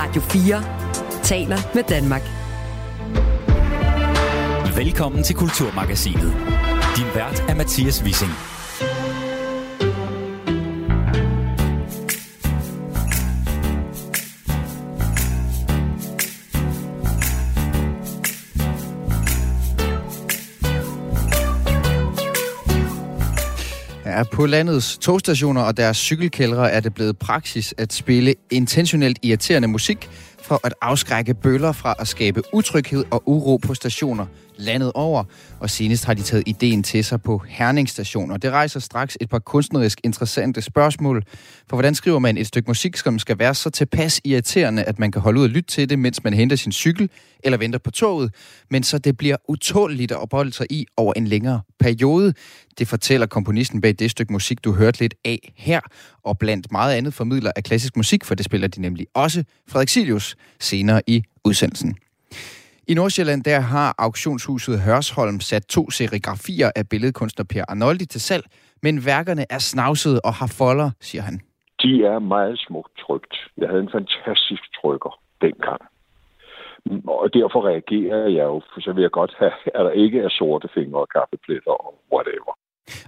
Radio 4 taler med Danmark. Velkommen til Kulturmagasinet. Din vært er Mathias Wissing. På landets togstationer og deres cykelkældre er det blevet praksis at spille intentionelt irriterende musik for at afskrække bøller fra at skabe utryghed og uro på stationer landet over, og senest har de taget ideen til sig på Herningsstation. Og det rejser straks et par kunstnerisk interessante spørgsmål. For hvordan skriver man et stykke musik, som skal være så tilpas irriterende, at man kan holde ud og lytte til det, mens man henter sin cykel eller venter på toget, men så det bliver utåligt at opholde sig i over en længere periode. Det fortæller komponisten bag det stykke musik, du hørte lidt af her, og blandt meget andet formidler af klassisk musik, for det spiller de nemlig også Frederik Silius senere i udsendelsen. I Nordsjælland der har auktionshuset Hørsholm sat to serigrafier af billedkunstner Per Arnoldi til salg, men værkerne er snavsede og har folder, siger han. De er meget smukt trygt. Jeg havde en fantastisk trykker dengang. Og derfor reagerer jeg jo, for så vil jeg godt have, at der ikke er sorte fingre og kaffepletter og whatever.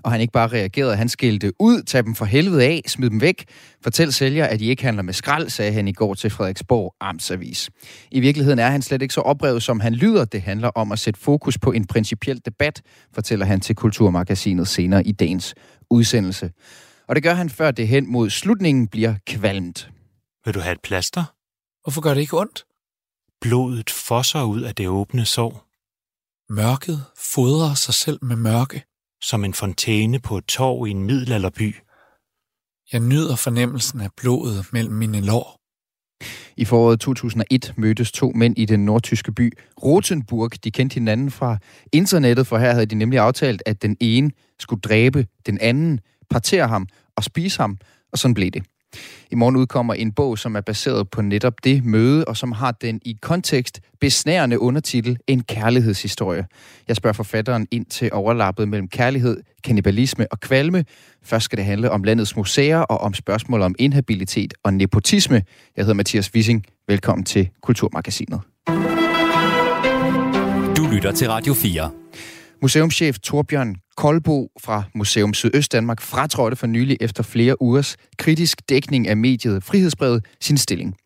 Og han ikke bare reagerede, han skilte ud, tag dem for helvede af, smid dem væk. Fortæl sælger, at de ikke handler med skrald, sagde han i går til Frederiksborg Amtsavis. I virkeligheden er han slet ikke så oprevet, som han lyder. Det handler om at sætte fokus på en principiel debat, fortæller han til Kulturmagasinet senere i dagens udsendelse. Og det gør han, før det hen mod slutningen bliver kvalmt. Vil du have et plaster? Hvorfor gør det ikke ondt? Blodet fosser ud af det åbne sår. Mørket fodrer sig selv med mørke som en fontæne på et torv i en middelalderby. Jeg nyder fornemmelsen af blodet mellem mine lår. I foråret 2001 mødtes to mænd i den nordtyske by Rotenburg. De kendte hinanden fra internettet, for her havde de nemlig aftalt, at den ene skulle dræbe den anden, partere ham og spise ham, og sådan blev det. I morgen udkommer en bog, som er baseret på netop det møde, og som har den i kontekst besnærende undertitel En kærlighedshistorie. Jeg spørger forfatteren ind til overlappet mellem kærlighed, kannibalisme og kvalme. Først skal det handle om landets museer og om spørgsmål om inhabilitet og nepotisme. Jeg hedder Mathias Wissing. Velkommen til Kulturmagasinet. Du lytter til Radio 4. Museumschef Torbjørn Kolbo fra Museum Sydøst-Danmark fratrådte for nylig efter flere ugers kritisk dækning af mediet Frihedsbrevet sin stilling.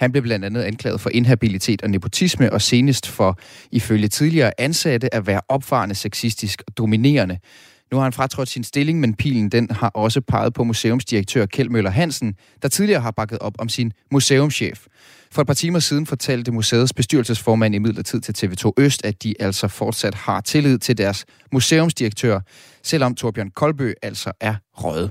Han blev blandt andet anklaget for inhabilitet og nepotisme, og senest for, ifølge tidligere ansatte, at være opfarende, sexistisk og dominerende. Nu har han fratrådt sin stilling, men pilen den har også peget på museumsdirektør Kjeld Møller Hansen, der tidligere har bakket op om sin museumschef. For et par timer siden fortalte museets bestyrelsesformand i midlertid til TV2 Øst, at de altså fortsat har tillid til deres museumsdirektør, selvom Torbjørn Kolbø altså er røget.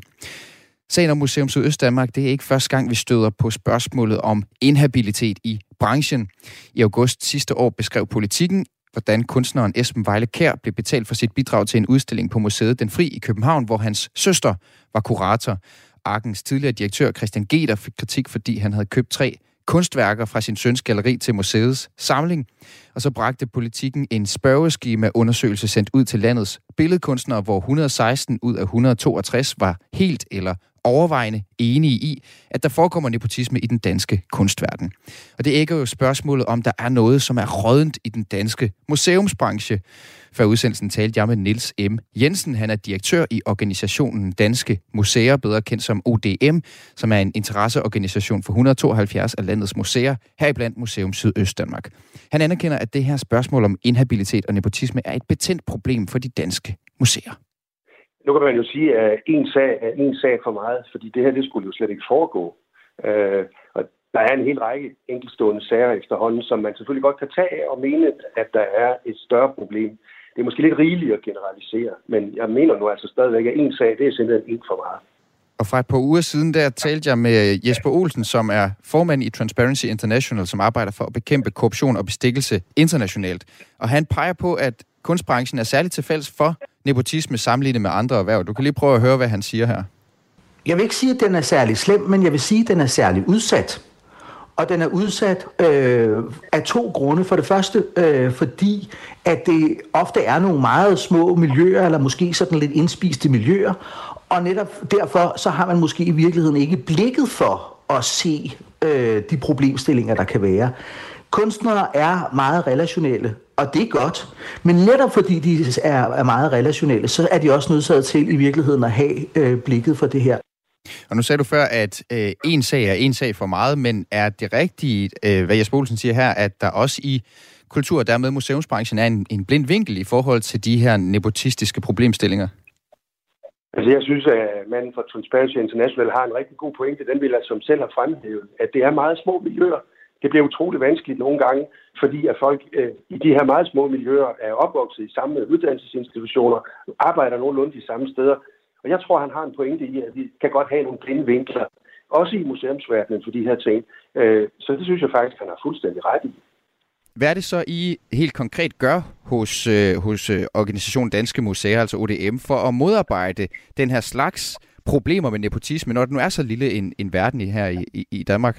Sagen om Museum Sydøst Danmark, det er ikke første gang, vi støder på spørgsmålet om inhabilitet i branchen. I august sidste år beskrev politikken, hvordan kunstneren Esben Vejle Kær blev betalt for sit bidrag til en udstilling på museet Den Fri i København, hvor hans søster var kurator. Arkens tidligere direktør Christian Geder fik kritik, fordi han havde købt tre kunstværker fra sin søns galleri til museets samling. Og så bragte politikken en spørgeskema undersøgelse sendt ud til landets billedkunstnere, hvor 116 ud af 162 var helt eller overvejende enige i, at der forekommer nepotisme i den danske kunstverden. Og det ægger jo spørgsmålet om, der er noget, som er rådent i den danske museumsbranche. Før udsendelsen talte jeg med Nils M. Jensen. Han er direktør i organisationen Danske Museer, bedre kendt som ODM, som er en interesseorganisation for 172 af landets museer, heriblandt Museum Sydøst Danmark. Han anerkender, at det her spørgsmål om inhabilitet og nepotisme er et betændt problem for de danske museer. Nu kan man jo sige, at en sag er en sag for meget, fordi det her det skulle jo slet ikke foregå. Øh, og der er en hel række enkeltstående sager efterhånden, som man selvfølgelig godt kan tage og mene, at der er et større problem. Det er måske lidt rigeligt at generalisere, men jeg mener nu altså stadigvæk, at en sag, det er simpelthen en for meget. Og fra et par uger siden, der talte jeg med Jesper Olsen, som er formand i Transparency International, som arbejder for at bekæmpe korruption og bestikkelse internationalt. Og han peger på, at kunstbranchen er særligt tilfælds for nepotisme sammenlignet med andre erhverv. Du kan lige prøve at høre, hvad han siger her. Jeg vil ikke sige, at den er særlig slem, men jeg vil sige, at den er særlig udsat. Og den er udsat øh, af to grunde. For det første, øh, fordi at det ofte er nogle meget små miljøer, eller måske sådan lidt indspiste miljøer. Og netop derfor, så har man måske i virkeligheden ikke blikket for, at se øh, de problemstillinger, der kan være. Kunstnere er meget relationelle, og det er godt. Men netop fordi de er, er meget relationelle, så er de også nødsaget til i virkeligheden at have øh, blikket for det her. Og nu sagde du før, at øh, en sag er en sag for meget, men er det rigtigt, øh, hvad Jesper Olsen siger her, at der også i kultur- og dermed museumsbranchen er en, en blind vinkel i forhold til de her nepotistiske problemstillinger? Altså, jeg synes, at manden fra Transparency International har en rigtig god pointe. Den vil jeg som selv har fremhævet, at det er meget små miljøer. Det bliver utroligt vanskeligt nogle gange, fordi at folk øh, i de her meget små miljøer er opvokset i samme uddannelsesinstitutioner, arbejder nogenlunde de samme steder. Og jeg tror, han har en pointe i, at vi kan godt have nogle blinde vinkler, også i museumsverdenen for de her ting. Øh, så det synes jeg faktisk, han har fuldstændig ret i. Hvad er det så, I helt konkret gør hos, øh, hos øh, organisationen Danske Museer, altså ODM, for at modarbejde den her slags problemer med nepotisme, når det nu er så lille en, en verden i her i, i, i Danmark?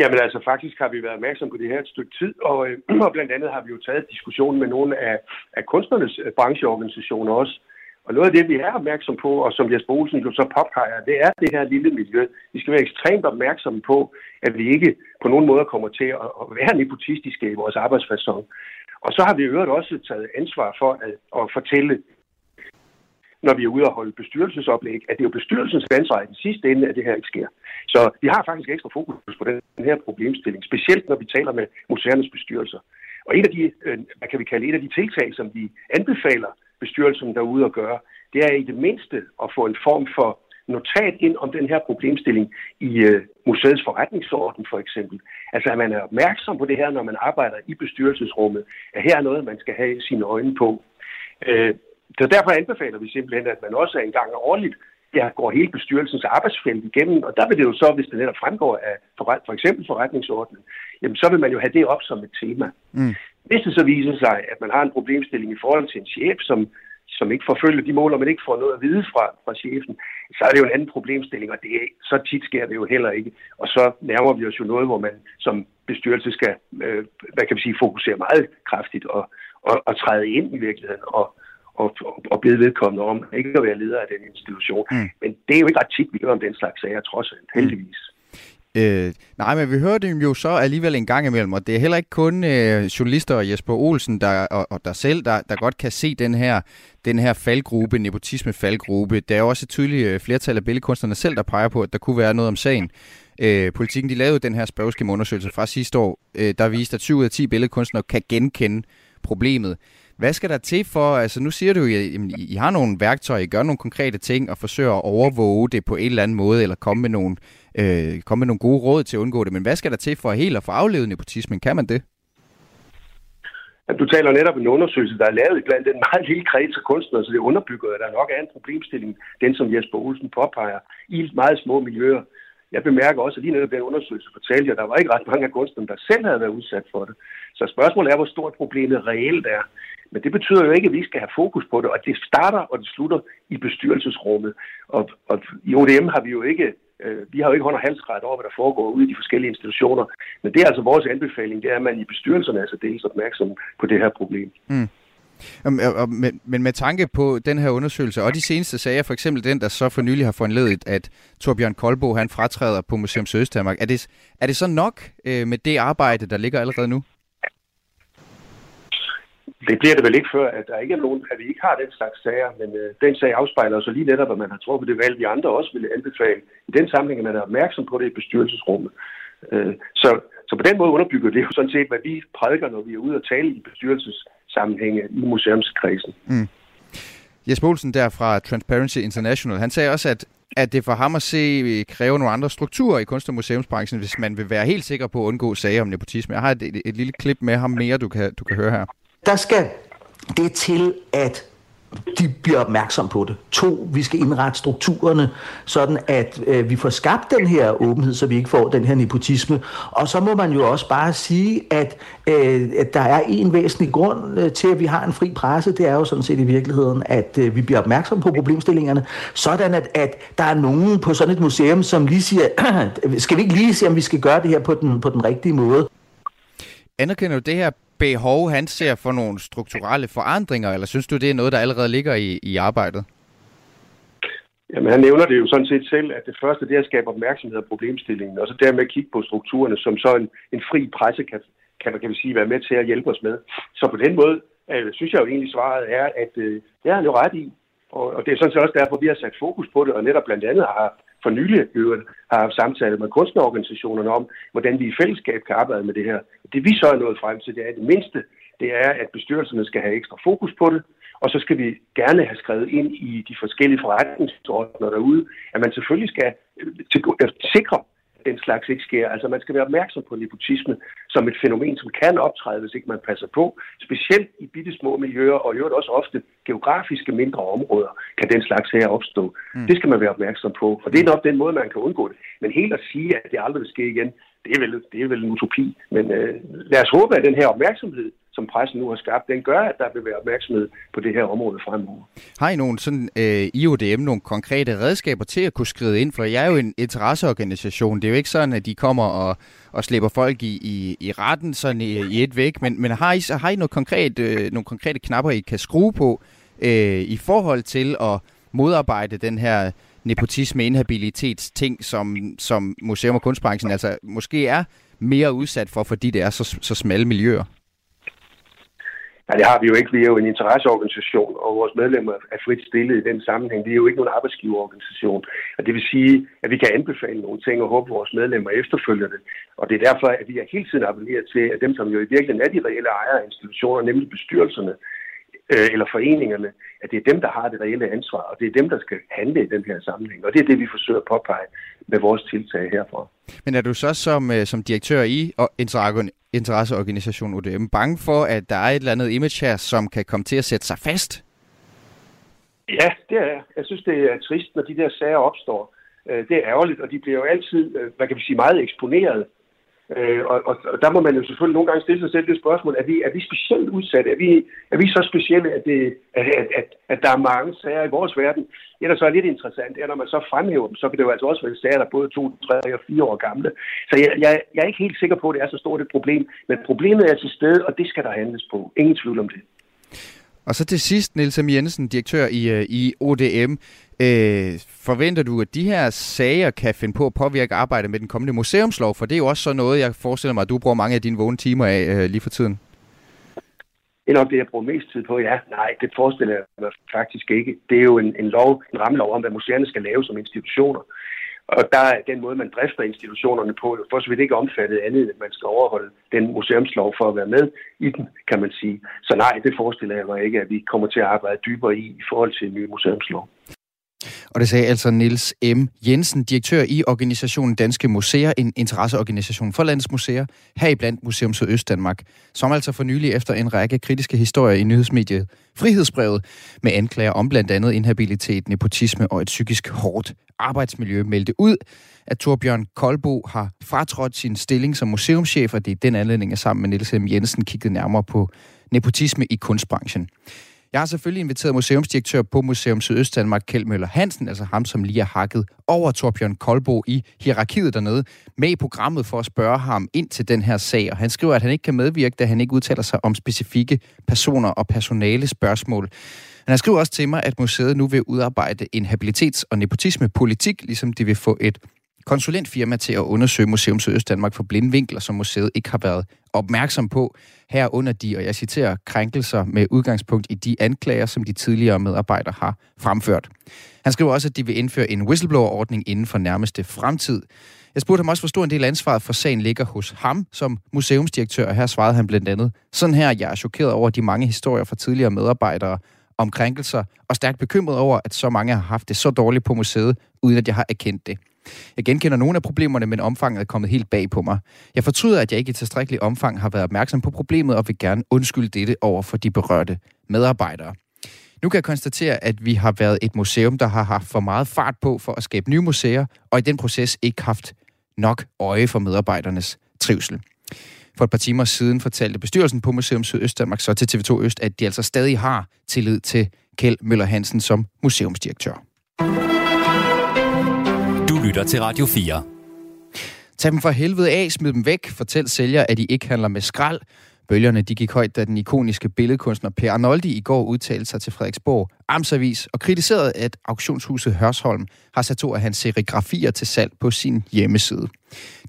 Jamen altså, faktisk har vi været opmærksom på det her et stykke tid, og, øh, og blandt andet har vi jo taget diskussionen med nogle af, af kunstnernes øh, brancheorganisationer også. Og noget af det, vi er opmærksom på, og som Jesper Olsen jo så påpeger, det er det her lille miljø. Vi skal være ekstremt opmærksomme på, at vi ikke på nogen måde kommer til at, være nepotistiske i vores arbejdsfasong. Og så har vi i øvrigt også taget ansvar for at, at fortælle når vi er ude og holde bestyrelsesoplæg, at det er jo bestyrelsens ansvar i den sidste ende, at det her ikke sker. Så vi har faktisk ekstra fokus på den her problemstilling, specielt når vi taler med museernes bestyrelser. Og et af de, øh, hvad kan vi kalde, et af de tiltag, som vi anbefaler bestyrelsen derude at gøre, det er i det mindste at få en form for notat ind om den her problemstilling i øh, museets forretningsorden for eksempel. Altså at man er opmærksom på det her, når man arbejder i bestyrelsesrummet, at her er noget, man skal have sine øjne på. Øh, så derfor anbefaler vi simpelthen, at man også en gang årligt ja, går hele bestyrelsens arbejdsfelt igennem, og der vil det jo så, hvis det netop fremgår af for, for eksempel forretningsordenen, jamen så vil man jo have det op som et tema. Mm. Hvis det så viser sig, at man har en problemstilling i forhold til en chef, som, som ikke forfølger de mål, og man ikke får noget at vide fra, fra chefen, så er det jo en anden problemstilling, og det så tit sker det jo heller ikke. Og så nærmer vi os jo noget, hvor man som bestyrelse skal, øh, hvad kan vi sige, fokusere meget kraftigt og, og, og træde ind i virkeligheden og, og, og blive vedkommende om ikke at være leder af den institution. Mm. Men det er jo ikke ret tit, vi hører om den slags sager, trods alt, heldigvis. Øh, nej, men vi hører dem jo så alligevel en gang imellem, og det er heller ikke kun øh, journalister og Jesper Olsen der, og, og der selv, der, der godt kan se den her, den her faldgruppe, nepotisme-faldgruppe. Der er også et tydeligt øh, flertal af billedkunstnerne selv, der peger på, at der kunne være noget om sagen. Øh, politikken de lavede den her spørgeskemaundersøgelse fra sidste år, øh, der viste, at 7 ud af 10 billedkunstnere kan genkende problemet. Hvad skal der til for, altså nu siger du jo, at I har nogle værktøjer, I gør nogle konkrete ting og forsøger at overvåge det på en eller anden måde, eller komme med nogle, øh, komme med nogle gode råd til at undgå det. Men hvad skal der til for helt at få aflevet nepotismen? Kan man det? Du taler netop om en undersøgelse, der er lavet blandt en meget lille kreds af kunstnere, så det underbygger, at der nok er en problemstilling, den som Jesper Olsen påpeger, i meget små miljøer. Jeg bemærker også, at lige netop den undersøgelse fortalte at der var ikke ret mange af kunstnerne, der selv havde været udsat for det. Så spørgsmålet er, hvor stort problemet reelt er. Men det betyder jo ikke, at vi skal have fokus på det, og det starter og det slutter i bestyrelsesrummet. Og, og i ODM har vi jo ikke Øh, vi har jo ikke hånd- og halsret over, hvad der foregår ude i de forskellige institutioner. Men det er altså vores anbefaling, det er, at man i bestyrelserne altså er så dels opmærksom på det her problem. Mm. Øhm, men, men med tanke på den her undersøgelse og de seneste sager, for eksempel den, der så for nylig har foranledet, at Torbjørn Kolbo han fratræder på Museum Sydøstdanmark, er det, er det så nok øh, med det arbejde, der ligger allerede nu? Det bliver det vel ikke før, at der ikke er nogen, at vi ikke har den slags sager, men øh, den sag afspejler så lige netop, at man har truffet det valg, vi andre også ville anbefale. I den sammenhæng at man er opmærksom på det i bestyrelsesrummet. Øh, så, så på den måde underbygger det jo sådan set, hvad vi prædiker, når vi er ude og tale i bestyrelsessammenhænge i museumskredsen. Mm. Jesper Olsen der fra Transparency International, han sagde også, at at det for ham at se øh, kræve nogle andre strukturer i kunst- og museumsbranchen, hvis man vil være helt sikker på at undgå sager om nepotisme. Jeg har et, et, et lille klip med ham mere, du kan, du kan høre her. Der skal det til, at de bliver opmærksom på det. To, vi skal indrette strukturerne, sådan at øh, vi får skabt den her åbenhed, så vi ikke får den her nepotisme. Og så må man jo også bare sige, at, øh, at der er en væsentlig grund øh, til, at vi har en fri presse. Det er jo sådan set i virkeligheden, at øh, vi bliver opmærksom på problemstillingerne, sådan at, at der er nogen på sådan et museum, som lige siger, skal vi ikke lige se, om vi skal gøre det her på den, på den rigtige måde? Anerkender du det her behov, han ser for nogle strukturelle forandringer, eller synes du, det er noget, der allerede ligger i, i arbejdet? Jamen, han nævner det jo sådan set selv, at det første det er at skabe opmærksomhed af problemstillingen, og så dermed kigge på strukturerne, som så en, en fri presse kan, kan, kan vi sige, være med til at hjælpe os med. Så på den måde øh, synes jeg jo egentlig svaret er, at øh, det har han jo ret i. Og, og det er sådan set også derfor, vi har sat fokus på det, og netop blandt andet har for nylig øvrigt har haft samtaler med kunstnerorganisationerne om, hvordan vi i fællesskab kan arbejde med det her. Det vi så er nået frem til, det er det mindste, det er, at bestyrelserne skal have ekstra fokus på det, og så skal vi gerne have skrevet ind i de forskellige forretningsordner derude, at man selvfølgelig skal øh, sikre, den slags ikke sker. Altså man skal være opmærksom på nepotisme som et fænomen, som kan optræde, hvis ikke man passer på. Specielt i bitte små miljøer, og i øvrigt også ofte geografiske mindre områder, kan den slags her opstå. Mm. Det skal man være opmærksom på, og det er nok den måde, man kan undgå det. Men helt at sige, at det aldrig vil ske igen, det er vel, det er vel en utopi. Men øh, lad os håbe, at den her opmærksomhed som pressen nu har skabt, den gør, at der vil være opmærksomhed på det her område fremover. Har I nogle sådan, øh, IODM nogle konkrete redskaber til at kunne skride ind? For jeg er jo en interesseorganisation. Det er jo ikke sådan, at de kommer og, og slipper folk i, i, i retten sådan i, i et væk. Men, men har I, har I noget konkret, øh, nogle konkrete knapper, I kan skrue på øh, i forhold til at modarbejde den her nepotisme, inhabilitets ting, som, som museum- og kunstbranchen altså måske er mere udsat for, fordi det er så, så smalle miljøer? Ja, det har vi jo ikke. Vi er jo en interesseorganisation, og vores medlemmer er frit stillet i den sammenhæng. Vi er jo ikke nogen arbejdsgiverorganisation. Og det vil sige, at vi kan anbefale nogle ting og håbe, at vores medlemmer efterfølger det. Og det er derfor, at vi er hele tiden appelleret til, at dem, som jo i virkeligheden er de reelle ejere af institutioner, nemlig bestyrelserne, øh, eller foreningerne, at det er dem, der har det reelle ansvar, og det er dem, der skal handle i den her sammenhæng. Og det er det, vi forsøger at påpege med vores tiltag herfra. Men er du så som, øh, som direktør i interesseorganisationen UDM bange for, at der er et eller andet image her, som kan komme til at sætte sig fast? Ja, det er jeg. synes, det er trist, når de der sager opstår. Øh, det er ærgerligt, og de bliver jo altid, hvad kan vi sige, meget eksponeret Øh, og, og, og der må man jo selvfølgelig nogle gange stille sig selv det spørgsmål, er vi, er vi specielt udsatte? Er vi, er vi så specielle, at, det, at, at, at, at der er mange sager i vores verden? Det, der så er lidt interessant, er, når man så fremhæver dem, så kan det jo altså også være sager, der er både to, tre og fire år gamle. Så jeg, jeg, jeg er ikke helt sikker på, at det er så stort et problem, men problemet er til stede, og det skal der handles på. Ingen tvivl om det. Og så til sidst, Niels M. Jensen, direktør i, øh, i ODM. Øh, forventer du, at de her sager kan finde på at påvirke arbejdet med den kommende museumslov? For det er jo også så noget, jeg forestiller mig, at du bruger mange af dine vågne timer af øh, lige for tiden. Det er nok det, jeg bruger mest tid på, ja. Nej, det forestiller jeg mig faktisk ikke. Det er jo en, en lov, en rammelov om, hvad museerne skal lave som institutioner. Og der er den måde, man drifter institutionerne på, for så vidt ikke omfattet andet, at man skal overholde den museumslov for at være med i den, kan man sige. Så nej, det forestiller jeg mig ikke, at vi kommer til at arbejde dybere i i forhold til en ny museumslov. Og det sagde altså Nils M. Jensen, direktør i organisationen Danske Museer, en interesseorganisation for landets museer, heriblandt Museum Sydøst Danmark, som altså for nylig efter en række kritiske historier i nyhedsmediet Frihedsbrevet med anklager om blandt andet inhabilitet, nepotisme og et psykisk hårdt arbejdsmiljø meldte ud, at Torbjørn Kolbo har fratrådt sin stilling som museumschef, og det er den anledning, at sammen med Niels M. Jensen kiggede nærmere på nepotisme i kunstbranchen. Jeg har selvfølgelig inviteret museumsdirektør på Museum Sydøst Danmark, Kjeld Møller Hansen, altså ham, som lige har hakket over Torbjørn Kolbo i hierarkiet dernede, med i programmet for at spørge ham ind til den her sag. Og han skriver, at han ikke kan medvirke, da han ikke udtaler sig om specifikke personer og personale spørgsmål. Han skriver også til mig, at museet nu vil udarbejde en habilitets- og nepotismepolitik, ligesom de vil få et konsulentfirma til at undersøge Museum Sydøstdanmark for blinde vinkler, som museet ikke har været opmærksom på. Herunder de, og jeg citerer, krænkelser med udgangspunkt i de anklager, som de tidligere medarbejdere har fremført. Han skriver også, at de vil indføre en whistleblower-ordning inden for nærmeste fremtid. Jeg spurgte ham også, hvor stor en del ansvaret for sagen ligger hos ham som museumsdirektør, og her svarede han blandt andet, sådan her, jeg er chokeret over de mange historier fra tidligere medarbejdere om krænkelser, og stærkt bekymret over, at så mange har haft det så dårligt på museet, uden at jeg har erkendt det. Jeg genkender nogle af problemerne, men omfanget er kommet helt bag på mig. Jeg fortryder, at jeg ikke i tilstrækkelig omfang har været opmærksom på problemet, og vil gerne undskylde dette over for de berørte medarbejdere. Nu kan jeg konstatere, at vi har været et museum, der har haft for meget fart på for at skabe nye museer, og i den proces ikke haft nok øje for medarbejdernes trivsel. For et par timer siden fortalte bestyrelsen på Museum Sydøstdanmark så til TV2 Øst, at de altså stadig har tillid til Kjeld Møller Hansen som museumsdirektør lytter til Radio 4. Tag dem for helvede af, smid dem væk, fortæl sælger, at de ikke handler med skrald. Bølgerne de gik højt, da den ikoniske billedkunstner Per Arnoldi i går udtalte sig til Frederiksborg Amtsavis og kritiserede, at auktionshuset Hørsholm har sat to af hans serigrafier til salg på sin hjemmeside.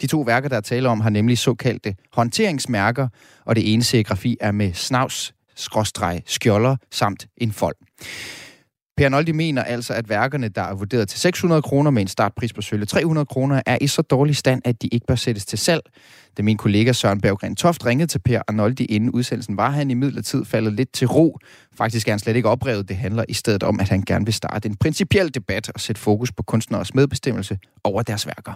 De to værker, der er tale om, har nemlig såkaldte håndteringsmærker, og det ene serigrafi er med snavs, skråstreg, skjolder samt en fold. Per Noldi mener altså, at værkerne, der er vurderet til 600 kroner med en startpris på sølle 300 kroner, er i så dårlig stand, at de ikke bør sættes til salg. Da min kollega Søren Berggren Toft ringede til Per Arnoldi inden udsendelsen, var han i midlertid faldet lidt til ro. Faktisk er han slet ikke oprevet. Det handler i stedet om, at han gerne vil starte en principiel debat og sætte fokus på kunstneres medbestemmelse over deres værker.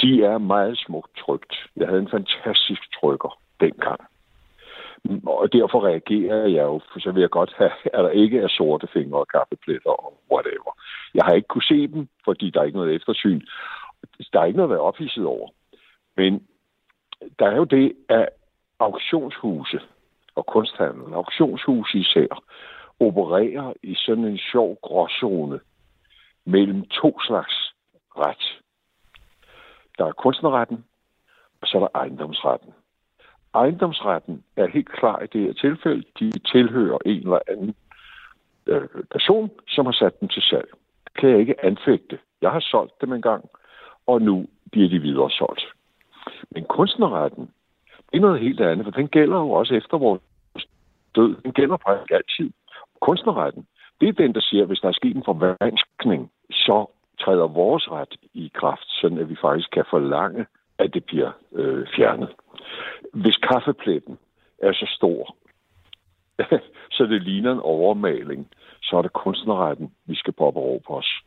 De er meget smukt trygt. Jeg havde en fantastisk trykker dengang. Og derfor reagerer jeg jo, for så vil jeg godt have, at der ikke er sorte fingre og kaffepletter og whatever. Jeg har ikke kunne se dem, fordi der er ikke noget eftersyn. Der er ikke noget at være ophidset over. Men der er jo det, at auktionshuse og kunsthandel, auktionshuse især, opererer i sådan en sjov gråzone mellem to slags ret. Der er kunstnerretten, og så er der ejendomsretten. Ejendomsretten er helt klar i det her tilfælde. De tilhører en eller anden øh, person, som har sat dem til salg. Det kan jeg ikke anfægte. Jeg har solgt dem engang, og nu bliver de videre solgt. Men kunstnerretten, det er noget helt andet, for den gælder jo også efter vores død. Den gælder faktisk altid. Kunstnerretten, det er den, der siger, at hvis der er sket en forvanskning, så træder vores ret i kraft, sådan at vi faktisk kan forlange, at det bliver øh, fjernet. Hvis kaffepletten er så stor, så det ligner en overmaling, så er det kunstnerretten, vi skal påberåbe os.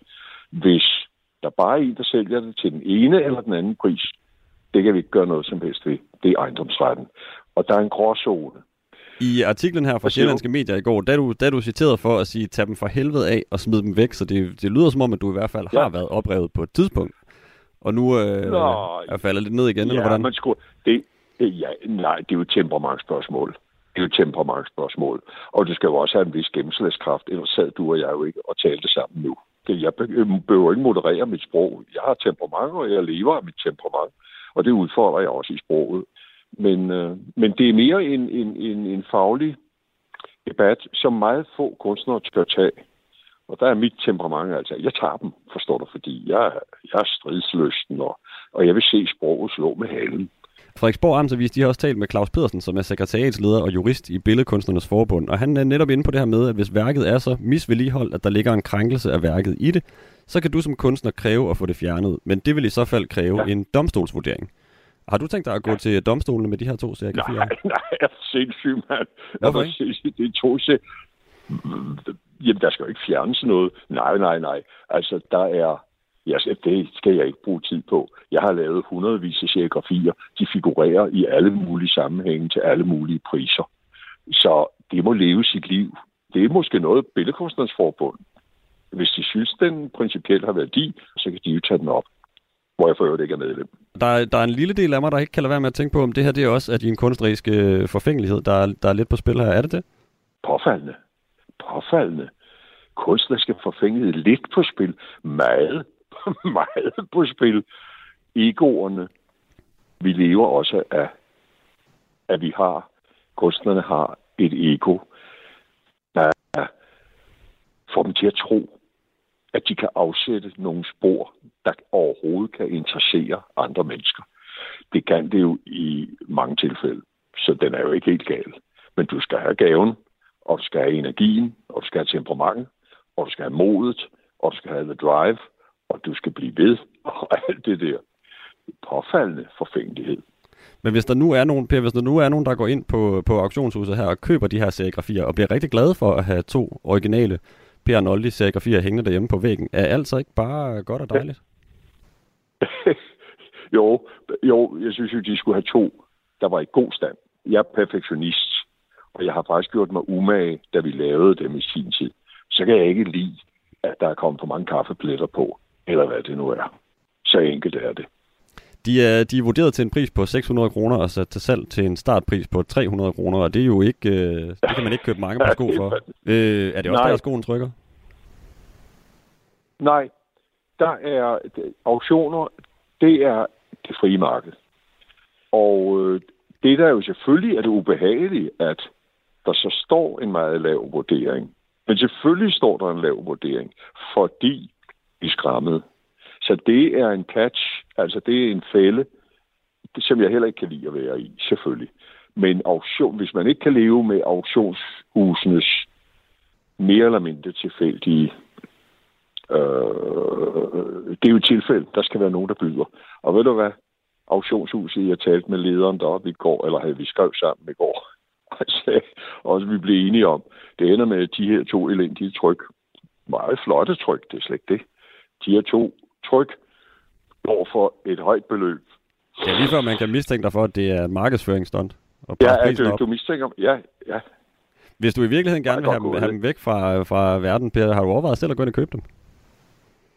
Hvis der bare er en, der sælger det til den ene eller den anden pris, det kan vi ikke gøre noget som helst ved. Det er ejendomsretten. Og der er en gråzone. I artiklen her fra Sjællandske Medier i går, da du, da du citeret for at sige, tag dem for helvede af og smid dem væk, så det, det lyder som om, at du i hvert fald ja. har været oprevet på et tidspunkt. Og nu øh, Nå, er faldet lidt ned igen, ja, eller hvordan? Man skulle, det, ja, nej, det er jo et temperamentsspørgsmål. Det er jo et temperamentsspørgsmål. Og du skal jo også have en vis gennemslagskraft, ellers sad du og jeg jo ikke og talte sammen nu. Jeg behøver ikke moderere mit sprog. Jeg har temperament, og jeg lever af mit temperament. Og det udfordrer jeg også i sproget. Men, øh, men det er mere en, en, en, en faglig debat, som meget få kunstnere tør tage. Og der er mit temperament altså, jeg tager dem, forstår du, fordi jeg, jeg er stridsløsten, og, og jeg vil se sproget slå med halen. Frederiksborg Amtsavis, de har også talt med Claus Pedersen, som er sekretariatsleder og jurist i Billedkunstnernes Forbund, og han er netop inde på det her med, at hvis værket er så misvedligeholdt, at der ligger en krænkelse af værket i det, så kan du som kunstner kræve at få det fjernet, men det vil i så fald kræve ja. en domstolsvurdering. Har du tænkt dig at gå ja. til domstolene med de her to serier? Nej, nej, jeg er sindssyg, mand. Hvorfor ikke? Det er to serier. Jamen, der skal jo ikke fjernes noget. Nej, nej, nej. Altså, der er... Ja, det skal jeg ikke bruge tid på. Jeg har lavet hundredvis af serigrafier. De figurerer i alle mulige sammenhænge til alle mulige priser. Så det må leve sit liv. Det er måske noget Billedkunstnernes Forbund. Hvis de synes, den principielt har værdi, så kan de jo tage den op hvor jeg for øvrigt ikke er medlem. Der, der er en lille del af mig, der ikke kan lade være med at tænke på, om det her det er også at din kunstneriske forfængelighed, der er, der er lidt på spil her. Er det det? Påfaldende. Påfaldende. Kunstneriske forfængelighed lidt på spil. Meget, meget på spil. Egoerne. Vi lever også af, at vi har, kunstnerne har et ego, der får dem til at tro, at de kan afsætte nogle spor, der overhovedet kan interessere andre mennesker. Det kan det jo i mange tilfælde, så den er jo ikke helt gal. Men du skal have gaven, og du skal have energien, og du skal have temperamentet, og du skal have modet, og du skal have the drive, og du skal blive ved, og alt det der. Påfaldende forfængelighed. Men hvis der nu er nogen, per, hvis der nu er nogen, der går ind på, på auktionshuset her og køber de her serigrafier, og bliver rigtig glade for at have to originale Per Arnoldi serigrafier hængende derhjemme på væggen, er alt så ikke bare godt og dejligt? jo, jo, jeg synes jo, de skulle have to, der var i god stand. Jeg er perfektionist, og jeg har faktisk gjort mig umage, da vi lavede dem i sin tid. Så kan jeg ikke lide, at der er kommet for mange kaffepletter på, eller hvad det nu er. Så enkelt er det. De er, de er vurderet til en pris på 600 kroner og sat til salg til en startpris på 300 kroner, og det er jo ikke, øh, det kan man ikke købe mange på sko for. Øh, er det også Nej. der, skoen trykker? Nej, der er auktioner, det er det frie marked. Og øh, det der jo selvfølgelig er det ubehagelige, at der så står en meget lav vurdering. Men selvfølgelig står der en lav vurdering, fordi vi skræmmede. Så det er en catch, altså det er en fælde, som jeg heller ikke kan lide at være i, selvfølgelig. Men auktion, hvis man ikke kan leve med auktionshusenes mere eller mindre tilfældige øh, det er jo et tilfælde, der skal være nogen, der byder. Og ved du hvad? Auktionshuset, jeg talte med lederen deroppe i går, eller havde vi skrev sammen i går, og sagde også, vi blev enige om, det ender med de her to elendige tryk. Meget flotte tryk, det er slet ikke det. Her to tryk går for et højt beløb. Ja, lige før man kan mistænke dig for, at det er markedsføringsstunt. Og ja, altså, du mistænker, ja, ja. Hvis du i virkeligheden gerne vil have, dem, have dem væk fra, fra verden, Per, har du overvejet selv at gå ind og købe dem?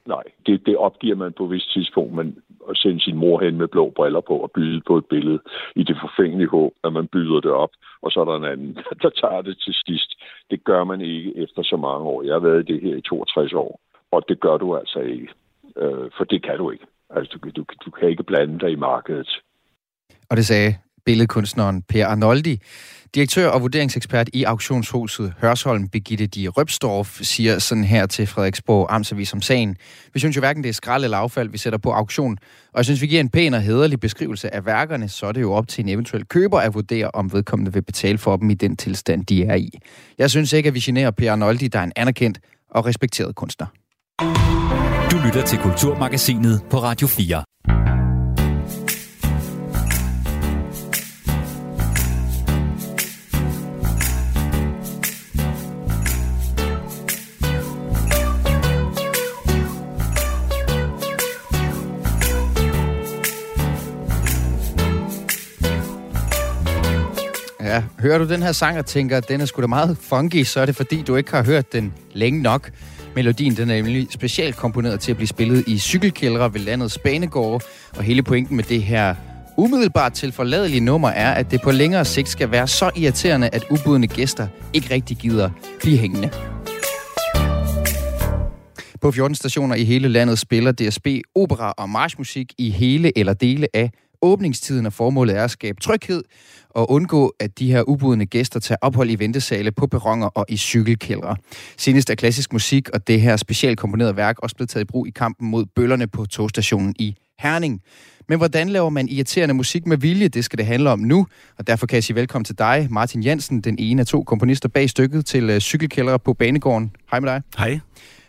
Nej, det, det opgiver man på et vist tidspunkt, men at sende sin mor hen med blå briller på og byde på et billede i det forfængelige håb, at man byder det op, og så er der en anden, der tager det til sidst. Det gør man ikke efter så mange år. Jeg har været i det her i 62 år, og det gør du altså ikke, øh, for det kan du ikke. Altså, du, du, du kan ikke blande dig i markedet. Og det sagde billedkunstneren Per Arnoldi. Direktør og vurderingsekspert i auktionshuset Hørsholm, Begitte Di Røbstorff, siger sådan her til Frederiksborg Amtsavis om sagen. Vi synes jo hverken det er skrald eller affald, vi sætter på auktion. Og jeg synes, vi giver en pæn og hederlig beskrivelse af værkerne, så er det jo op til en eventuel køber at vurdere, om vedkommende vil betale for dem i den tilstand, de er i. Jeg synes ikke, at vi generer Per Arnoldi, der er en anerkendt og respekteret kunstner. Du lytter til Kulturmagasinet på Radio 4. Ja, hører du den her sang og tænker, at den er sgu da meget funky, så er det fordi, du ikke har hørt den længe nok. Melodien den er nemlig specielt komponeret til at blive spillet i cykelkældre ved landets banegårde, og hele pointen med det her umiddelbart til forladelige nummer er, at det på længere sigt skal være så irriterende, at ubudne gæster ikke rigtig gider blive hængende. På 14 stationer i hele landet spiller DSB opera og marchmusik i hele eller dele af åbningstiden, og formålet er at skabe tryghed og undgå, at de her ubudne gæster tager ophold i ventesale på perroner og i cykelkældre. Senest er klassisk musik og det her specielt komponerede værk også blevet taget i brug i kampen mod bøllerne på togstationen i Herning. Men hvordan laver man irriterende musik med vilje? Det skal det handle om nu, og derfor kan jeg sige velkommen til dig, Martin Jensen, den ene af to komponister bag stykket til uh, cykelkældre på Banegården. Hej med dig. Hej.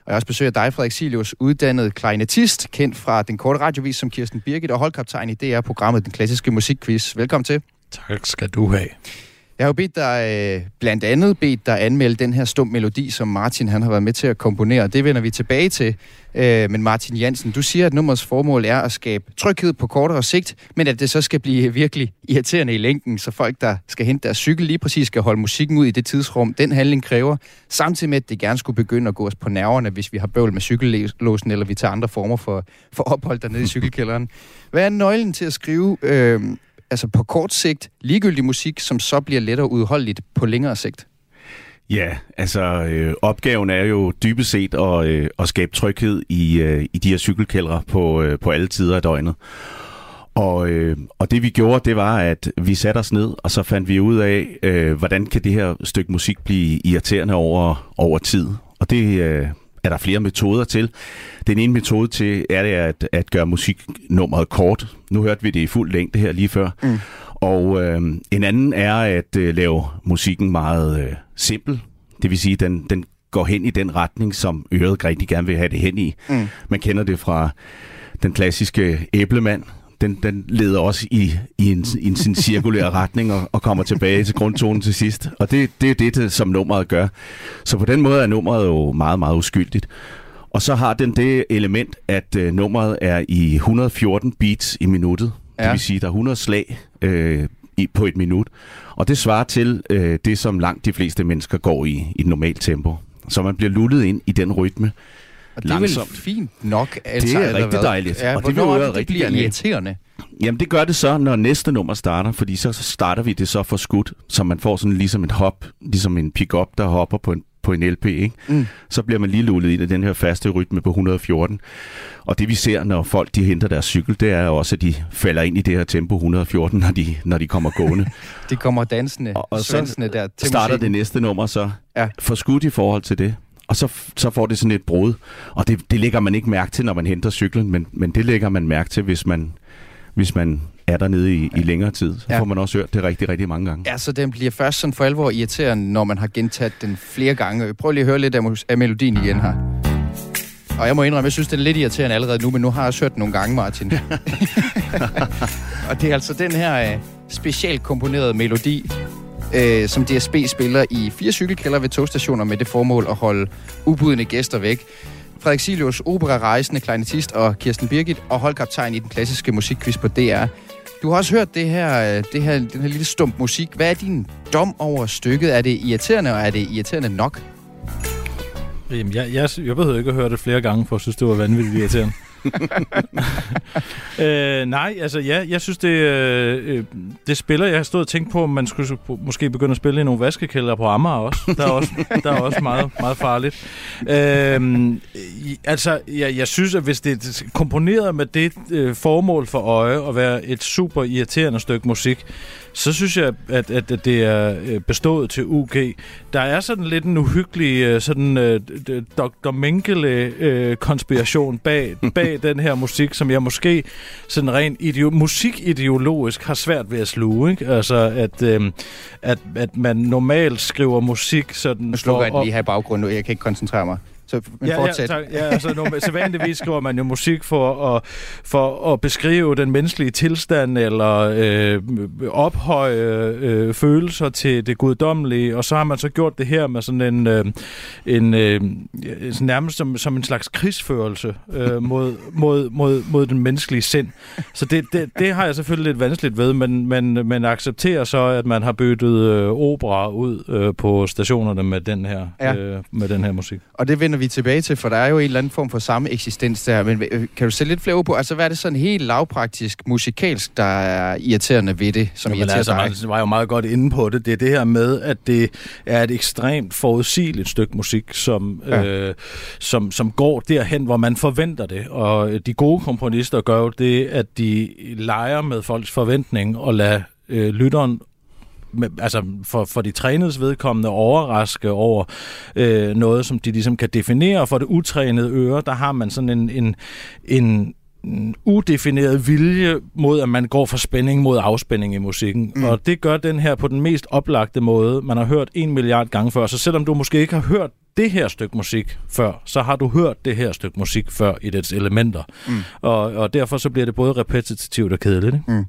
Og jeg også besøger dig, Frederik Silius, uddannet klarinetist, kendt fra den korte radiovis som Kirsten Birgit og holdkaptajn i DR-programmet Den Klassiske Musikquiz. Velkommen til. Tak skal du have. Jeg har jo bedt dig, øh, blandt andet bedt dig anmelde den her stum melodi, som Martin han har været med til at komponere. Det vender vi tilbage til. Øh, men Martin Jansen, du siger, at nummerets formål er at skabe tryghed på kortere sigt, men at det så skal blive virkelig irriterende i længden, så folk, der skal hente deres cykel, lige præcis skal holde musikken ud i det tidsrum, den handling kræver, samtidig med, at det gerne skulle begynde at gå os på nerverne, hvis vi har bøvl med cykellåsen, eller vi tager andre former for, for ophold dernede i cykelkælderen. Hvad er nøglen til at skrive øh, altså på kort sigt ligegyldig musik, som så bliver lettere udholdeligt på længere sigt? Ja, altså øh, opgaven er jo dybest set at, øh, at skabe tryghed i, øh, i de her cykelkældre på, øh, på alle tider af døgnet. Og, øh, og det vi gjorde, det var, at vi satte os ned, og så fandt vi ud af, øh, hvordan kan det her stykke musik blive irriterende over, over tid. Og det øh, er der flere metoder til. Den ene metode til er det at, at gøre musiknummeret kort. Nu hørte vi det i fuld længde her lige før. Mm. Og øh, en anden er at øh, lave musikken meget øh, simpel. Det vil sige, at den, den går hen i den retning, som øret rigtig gerne vil have det hen i. Mm. Man kender det fra den klassiske æblemand. Den, den leder også i, i, en, i en sin cirkulære retning og, og kommer tilbage til grundtonen til sidst. Og det, det er det, som nummeret gør. Så på den måde er nummeret jo meget, meget uskyldigt. Og så har den det element, at øh, nummeret er i 114 beats i minuttet. Ja. Det vil sige, at der er 100 slag øh, i, på et minut. Og det svarer til øh, det, som langt de fleste mennesker går i i et normalt tempo. Så man bliver luttet ind i den rytme. Og det er langsomt. vel fint nok? Altså, Det er eller rigtig hvad? dejligt. Ja, Og det er øret det, rigtig bliver irriterende? Jamen det gør det så, når næste nummer starter, fordi så starter vi det så for skudt, så man får sådan ligesom et hop, ligesom en pick-up, der hopper på en, på en LP, ikke? Mm. så bliver man lige lullet ind i den her faste rytme på 114. Og det vi ser, når folk de henter deres cykel, det er også, at de falder ind i det her tempo 114, når de, når de kommer gående. de kommer dansende, og, og så der til starter musikken. det næste nummer så ja. forskudt i forhold til det. Og så, så får det sådan et brud. Og det, det lægger man ikke mærke til, når man henter cyklen, men, men det lægger man mærke til, hvis man, hvis man er dernede i, i længere tid. Så ja. får man også hørt det rigtig, rigtig mange gange. Ja, så den bliver først sådan for alvor irriterende, når man har gentaget den flere gange. Prøv lige at høre lidt af, af melodien igen her. Og jeg må indrømme, jeg synes, den er lidt irriterende allerede nu, men nu har jeg også hørt den nogle gange, Martin. og det er altså den her øh, specielt komponerede melodi, øh, som DSB spiller i fire cykelkælder ved togstationer med det formål at holde ubudne gæster væk. Frederik Silius, opera-rejsende kleinetist og Kirsten Birgit og holdkaptajn i den klassiske musikquiz på DR. Du har også hørt det her, øh, det her, den her lille stump musik. Hvad er din dom over stykket? Er det irriterende, og er det irriterende nok? Jamen, jeg, jeg, jeg behøver ikke at høre det flere gange, for at synes, det var vanvittigt irriterende. øh, nej, altså ja, jeg synes, det, øh, det spiller, jeg har stået og tænkt på, om man skulle måske begynde at spille i nogle vaskekælder på Amager også. Der er også, der er også meget, meget farligt. Øh, altså, jeg, jeg synes, at hvis det er komponeret med det øh, formål for øje at være et super irriterende stykke musik, så synes jeg, at, at, at det er øh, bestået til UG. Der er sådan lidt en uhyggelig øh, sådan uh, Dr. Mengele uh, konspiration bag, bag den her musik, som jeg måske sådan rent ideo- musikideologisk har svært ved at sluge. Ikke? Altså, at, uh, at, at man normalt skriver musik sådan... Nu slukker jeg den lige her i baggrunden, jeg kan ikke koncentrere mig. Så men ja, fortsæt. Ja, tak. ja altså, nu, så vanligvis skriver man jo musik for at, for at beskrive den menneskelige tilstand, eller øh, ophøje øh, følelser til det guddommelige, og så har man så gjort det her med sådan en, øh, en øh, nærmest som, som en slags krigsførelse øh, mod, mod, mod, mod den menneskelige sind. Så det, det, det har jeg selvfølgelig lidt vanskeligt ved, men, men, men accepterer så, at man har byttet øh, opera ud øh, på stationerne med den her, ja. øh, med den her musik. Og det vender vender vi tilbage til, for der er jo en eller anden form for samme eksistens der. Men øh, kan du sætte lidt flere på? Altså, hvad er det sådan helt lavpraktisk, musikalsk, der er irriterende ved det, som jo, irriterer altså, dig? Man var jo meget godt inde på det. Det er det her med, at det er et ekstremt forudsigeligt stykke musik, som, ja. øh, som, som går derhen, hvor man forventer det. Og de gode komponister gør jo det, at de leger med folks forventning og lader øh, lytteren altså for, for de trænedes vedkommende overraske over øh, noget, som de ligesom kan definere. For det utrænede øre, der har man sådan en, en, en udefineret vilje mod, at man går fra spænding mod afspænding i musikken. Mm. Og det gør den her på den mest oplagte måde, man har hørt en milliard gange før. Så selvom du måske ikke har hørt det her stykke musik før, så har du hørt det her stykke musik før i dets elementer. Mm. Og, og derfor så bliver det både repetitivt og kedeligt. Ikke? Mm.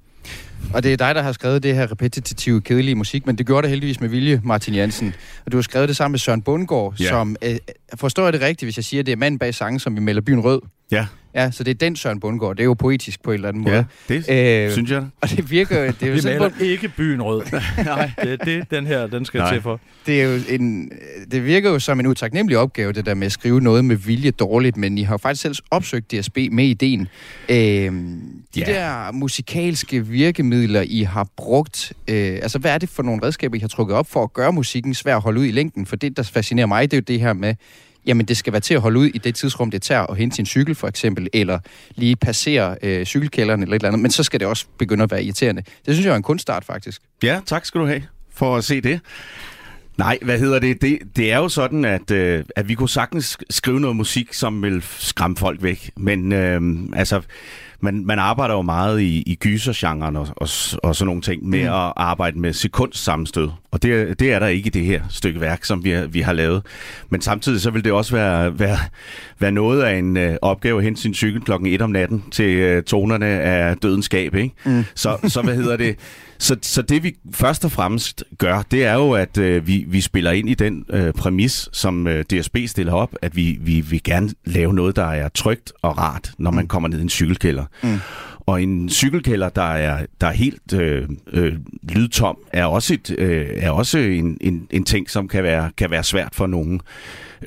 Og det er dig, der har skrevet det her repetitive, kedelige musik, men det gjorde det heldigvis med vilje, Martin Jansen. Og du har skrevet det sammen med Søren Bundgaard, ja. som... Øh, forstår jeg det rigtigt, hvis jeg siger, at det er mand bag sangen, som vi melder byen rød? Ja. Ja, så det er den Søren Bundgaard. Det er jo poetisk på en eller anden måde. Ja, det øh, synes jeg. Og det virker jo... Det er jo Vi maler ikke byen rød. Nej. Det, det den her, den skal Nej. til for. Det, er jo en, det virker jo som en utaknemmelig opgave, det der med at skrive noget med vilje dårligt, men I har jo faktisk selv opsøgt DSB med ideen. Øh, de ja. der musikalske virkemidler, I har brugt, øh, altså hvad er det for nogle redskaber, I har trukket op for at gøre musikken svær at holde ud i længden? For det, der fascinerer mig, det er jo det her med, jamen det skal være til at holde ud i det tidsrum, det tager at hente sin cykel for eksempel, eller lige passere øh, cykelkælderen eller et eller andet, men så skal det også begynde at være irriterende. Det synes jeg er en kunststart faktisk. Ja, tak skal du have for at se det. Nej, hvad hedder det? Det, det er jo sådan, at, øh, at vi kunne sagtens skrive noget musik, som vil skræmme folk væk. Men øh, altså, man, man arbejder jo meget i, i gysergenren og, og, og sådan nogle ting med mm. at arbejde med sekunds sammenstød. Og det, det er der ikke i det her stykke værk, som vi, vi har lavet. Men samtidig så vil det også være, være, være noget af en øh, opgave at hente sin cykel klokken 1 om natten til øh, tonerne af dødens skab. Ikke? Mm. Så, så hvad hedder det? Så, så det vi først og fremmest gør, det er jo, at øh, vi, vi spiller ind i den øh, præmis, som øh, DSB stiller op, at vi, vi vil gerne lave noget, der er trygt og rart, når man mm. kommer ned i en cykelkælder. Mm. Og en cykelkælder, der er, der er helt øh, øh, lydtom, er også, et, øh, er også en, en, en ting, som kan være, kan være svært for nogen.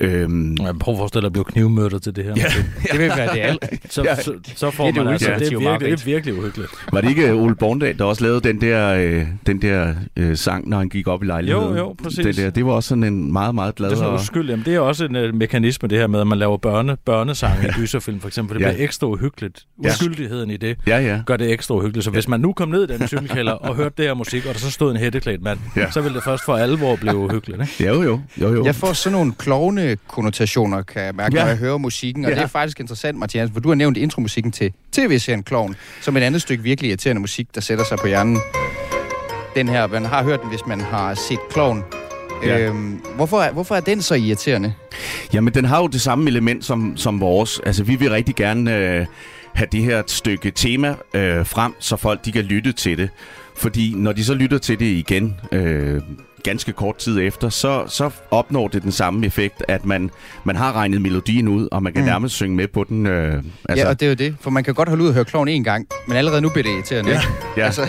Øhm, jeg prøver at forestille dig at blive knivmørdet til det her. Ja, det vil være det alt. Så, ja. så, så får det man altså, det er, virkelig, det er virkelig uhyggeligt. Var det ikke Ole Borndal, der også lavede den der, øh, den der øh, sang, når han gik op i lejligheden? Jo, jo, præcis. Det, der, det var også sådan en meget, meget glad. Det er sådan uskyld. Jamen, det er også en uh, mekanisme, det her med, at man laver børne, børnesang i gyserfilm, for eksempel. Det ja. bliver ekstra uhyggeligt. Uskyldigheden ja. i det ja, ja. gør det ekstra uhyggeligt. Så hvis man nu kom ned i den cykelkælder og hørte det her musik, og der så stod en hætteklædt mand, ja. så ville det først for alvor blive uhyggeligt. Ikke? Jo, jo, jo, jo. Jeg får sådan nogle klovne konnotationer kan jeg mærke, ja. når jeg hører musikken. Og ja. det er faktisk interessant, Mathias, for du har nævnt intromusikken til tv-serien Kloven, som et andet stykke virkelig irriterende musik, der sætter sig på hjernen. Den her, man har hørt den, hvis man har set Kloven. Ja. Øhm, hvorfor, er, hvorfor er den så irriterende? Jamen, den har jo det samme element som, som vores. Altså, vi vil rigtig gerne øh, have det her stykke tema øh, frem, så folk de kan lytte til det. Fordi når de så lytter til det igen, øh, ganske kort tid efter, så, så opnår det den samme effekt, at man, man har regnet melodien ud, og man kan mm. nærmest synge med på den. Øh, altså. Ja, og det er jo det, for man kan godt holde ud og høre kloven en gang, men allerede nu bliver det irriterende. Ja, ja. altså,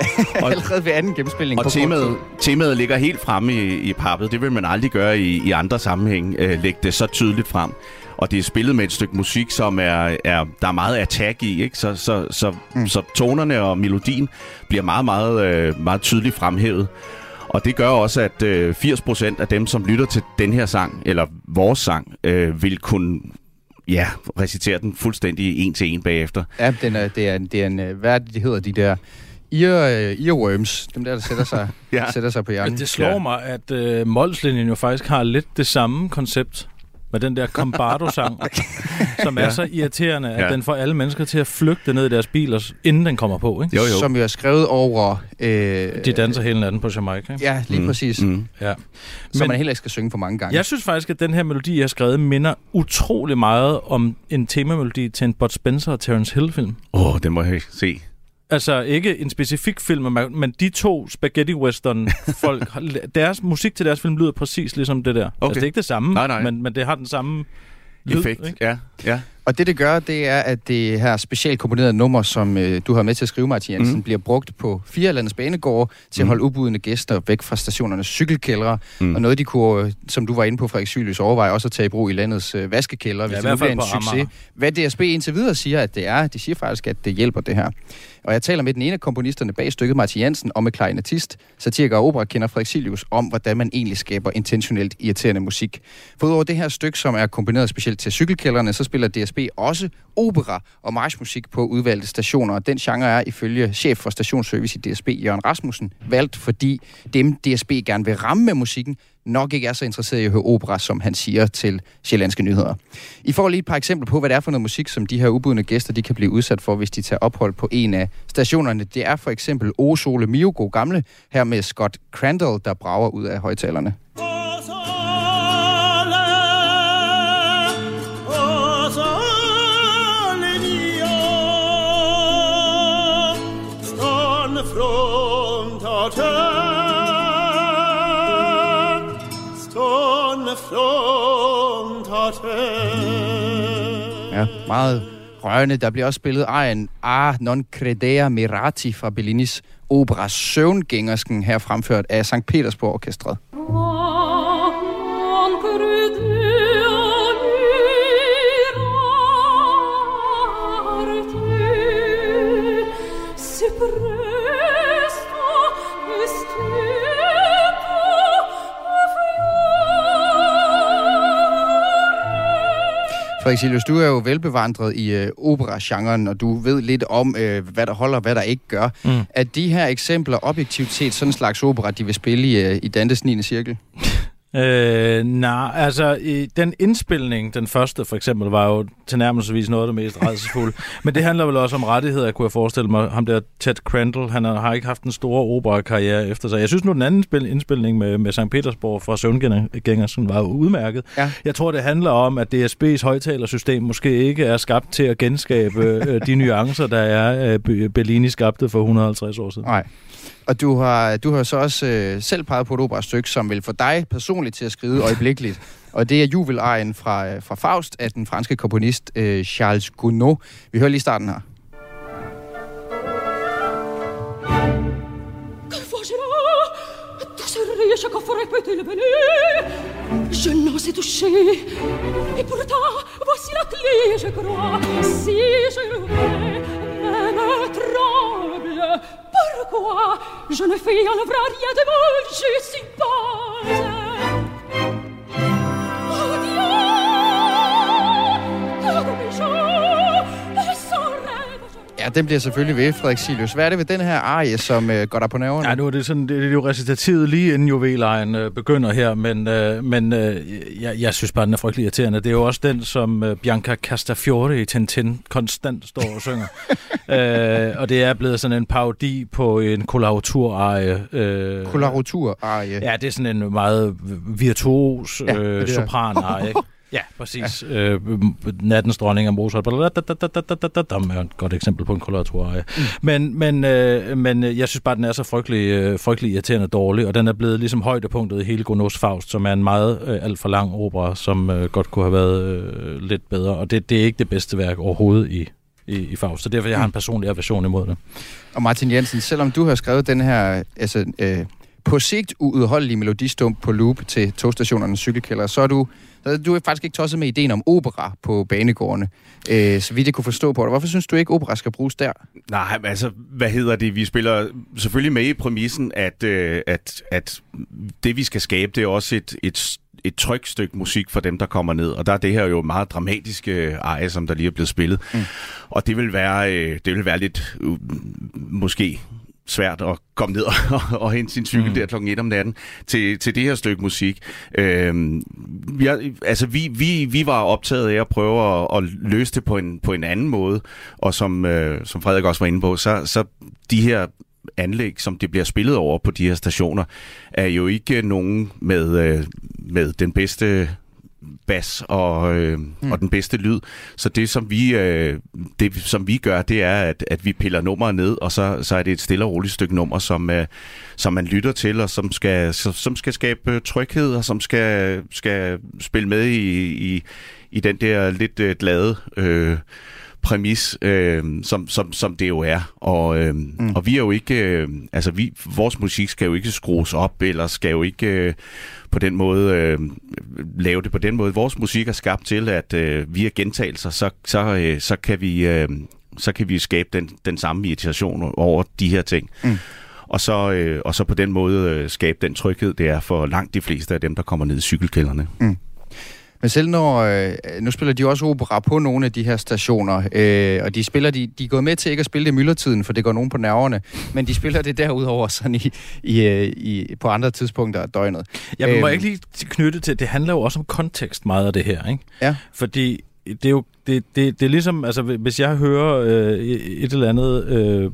allerede ved anden gennemspilning. Og temaet, temaet ligger helt fremme i, i pappet. Det vil man aldrig gøre i, i andre sammenhæng, øh, lægge det så tydeligt frem og det er spillet med et stykke musik, som er, er der er meget attack i, ikke? Så, så, så, mm. så tonerne og melodien bliver meget, meget, øh, meget tydeligt fremhævet. Og det gør også, at øh, 80% af dem, som lytter til den her sang, eller vores sang, øh, vil kunne ja, recitere den fuldstændig en til en bagefter. Ja, den er, det, er, det er en, øh, hvad det hedder, de der ear, earworms, dem der, der sætter sig, ja. sætter sig på hjernen. Det slår ja. mig, at uh, Molslinjen jo faktisk har lidt det samme koncept med den der Combardo-sang, som er ja. så irriterende, at ja. den får alle mennesker til at flygte ned i deres biler, inden den kommer på. Ikke? Jo, jo. Som jo er skrevet over... Øh, De danser hele natten på Jamaica. Ikke? Ja, lige mm. præcis. Mm. Ja. Som Men, man heller ikke skal synge for mange gange. Jeg synes faktisk, at den her melodi, jeg har skrevet, minder utrolig meget om en temamelodi til en Bud Spencer og Terence Hill-film. Åh, oh, den må jeg se. Altså ikke en specifik film, men de to spaghetti western folk, deres musik til deres film lyder præcis ligesom det der. Okay. Altså det er ikke det samme, nej, nej. Men, men det har den samme lyd, effekt. Ikke? Ja, ja. Og det, det gør, det er, at det her specielt komponerede nummer, som øh, du har med til at skrive, Martin Jensen, mm. bliver brugt på fire landets banegårde til mm. at holde ubudne gæster væk fra stationernes cykelkældre. Mm. Og noget, de kunne, øh, som du var inde på, Frederik Sylius, overveje også at tage i brug i landets øh, vaskekælder, hvis ja, det bliver en succes. Amager. Hvad DSB indtil videre siger, at det er, de siger faktisk, at det hjælper det her. Og jeg taler med den ene af komponisterne bag stykket, Martin Jensen, og med klarinetist, satiriker og opera kender Frederik Silius, om hvordan man egentlig skaber intentionelt irriterende musik. For udover det her stykke, som er komponeret specielt til cykelkældrene, så spiller DSB også opera og marchmusik på udvalgte stationer. Og den genre er ifølge chef for stationsservice i DSB, Jørgen Rasmussen, valgt, fordi dem DSB gerne vil ramme med musikken, nok ikke er så interesseret i at høre opera, som han siger til Sjællandske Nyheder. I får lige et par eksempler på, hvad det er for noget musik, som de her ubudne gæster de kan blive udsat for, hvis de tager ophold på en af stationerne. Det er for eksempel O Sole Mio, god gamle, her med Scott Crandall, der brager ud af højtalerne. Oh! Meget rørende. Der bliver også spillet Ejen A non credere mirati fra Bellinis opera Søvngængersken, her fremført af St. Petersborg Orkestret. Frederik Silius, du er jo velbevandret i øh, opera-genren, og du ved lidt om, øh, hvad der holder og hvad der ikke gør. Mm. Er de her eksempler objektivt set sådan en slags opera, de vil spille i, øh, i Dantes 9. cirkel? Øh, nej, altså i den indspilning, den første for eksempel, var jo tilnærmelsesvis noget af det mest redselsfulde. Men det handler vel også om rettigheder, kunne jeg forestille mig. Ham der Ted Crandall, han har ikke haft en stor opera-karriere efter sig. Jeg synes nu, den anden spil, indspilning med, med St. Petersborg fra Søvngængersen var udmærket. Ja. Jeg tror, det handler om, at DSB's højtalersystem måske ikke er skabt til at genskabe øh, de nuancer, der er øh, Bellini skabte for 150 år siden. Nej. Og du har, du har så også øh, selv peget på et operastykke, som vil få dig personligt til at skride øjeblikkeligt. Og det er Juvelaren fra, øh, fra Faust af den franske komponist øh, Charles Gounod. Vi hører lige starten her. riesce qu'à far répéter le béni Je n'ose toucher Et pourtant, voici la clé, je crois Si je l'ouvrais, même tremble Pourquoi Je ne fais en rien de mal, je suppose. Oh Ja, den bliver selvfølgelig ved, Frederik Silius. Hvad er det ved den her arie, som øh, går der på nerverne? Ja, nu er det sådan, det er jo recitativet lige inden juvellejen øh, begynder her, men, øh, men øh, jeg, jeg synes bare, den er frygtelig irriterende. Det er jo også den, som øh, Bianca Castafiore i Tintin konstant står og synger. øh, og det er blevet sådan en parodi på en kolautur-arie. Øh, Kolautur-arie. Ja, det er sådan en meget virtuos Ja, øh, det der. sopran-arie. Ja, præcis. Ja. Øh, Nattens dronning af Mozart. er et godt eksempel på en koloratorie. Mm. Men, men, øh, men øh, jeg synes bare, den er så frygtelig, øh, frygtelig irriterende dårlig, og den er blevet ligesom højdepunktet i hele Gounod's Faust, som er en meget øh, alt for lang opera, som øh, godt kunne have været øh, lidt bedre. Og det, det er ikke det bedste værk overhovedet i, i, i Faust. Så derfor jeg har en personlig aversion imod det. Og Martin Jensen, selvom du har skrevet den her altså, øh, på sigt uudholdelige melodistump på loop til togstationernes cykelkælder, så er du, du er faktisk ikke tosset med ideen om opera på banegårdene, øh, så vidt jeg kunne forstå på dig. Hvorfor synes du ikke, opera skal bruges der? Nej, altså, hvad hedder det? Vi spiller selvfølgelig med i præmissen, at, øh, at, at det, vi skal skabe, det er også et, et, et trygt stykke musik for dem, der kommer ned. Og der er det her jo meget dramatiske arie, som der lige er blevet spillet. Mm. Og det vil være, øh, det vil være lidt, øh, måske svært at komme ned og, og hente sin cykel mm. der klokken 1 om natten til, til det her stykke musik. Øhm, har, altså vi, vi, vi var optaget af at prøve at, at løse det på en, på en anden måde, og som, øh, som Frederik også var inde på, så, så de her anlæg, som det bliver spillet over på de her stationer, er jo ikke nogen med, øh, med den bedste bas og, øh, mm. og den bedste lyd. Så det som vi øh, det som vi gør, det er at, at vi piller nummeret ned, og så, så er det et stille og roligt stykke nummer, som øh, som man lytter til og som skal som skal skabe tryghed og som skal skal spille med i i, i den der lidt øh, glade øh, præmis, øh, som, som, som det jo er. Og, øh, mm. og vi er jo ikke, øh, altså vi, vores musik skal jo ikke skrues op, eller skal jo ikke øh, på den måde øh, lave det på den måde. Vores musik er skabt til, at øh, via gentagelser, så, så, øh, så kan vi... Øh, så kan vi skabe den, den samme irritation over de her ting. Mm. Og, så, øh, og så på den måde øh, skabe den tryghed, det er for langt de fleste af dem, der kommer ned i cykelkælderne. Mm. Men selv når, øh, nu spiller de også opera på nogle af de her stationer, øh, og de spiller, de, de er gået med til ikke at spille det i myldretiden, for det går nogen på nerverne, men de spiller det derudover sådan i, i, øh, i, på andre tidspunkter af døgnet. Jeg må øhm, ikke lige knytte til, det handler jo også om kontekst meget af det her, ikke? Ja. Fordi det er jo det, det, det er ligesom, altså hvis jeg hører øh, et eller andet, øh,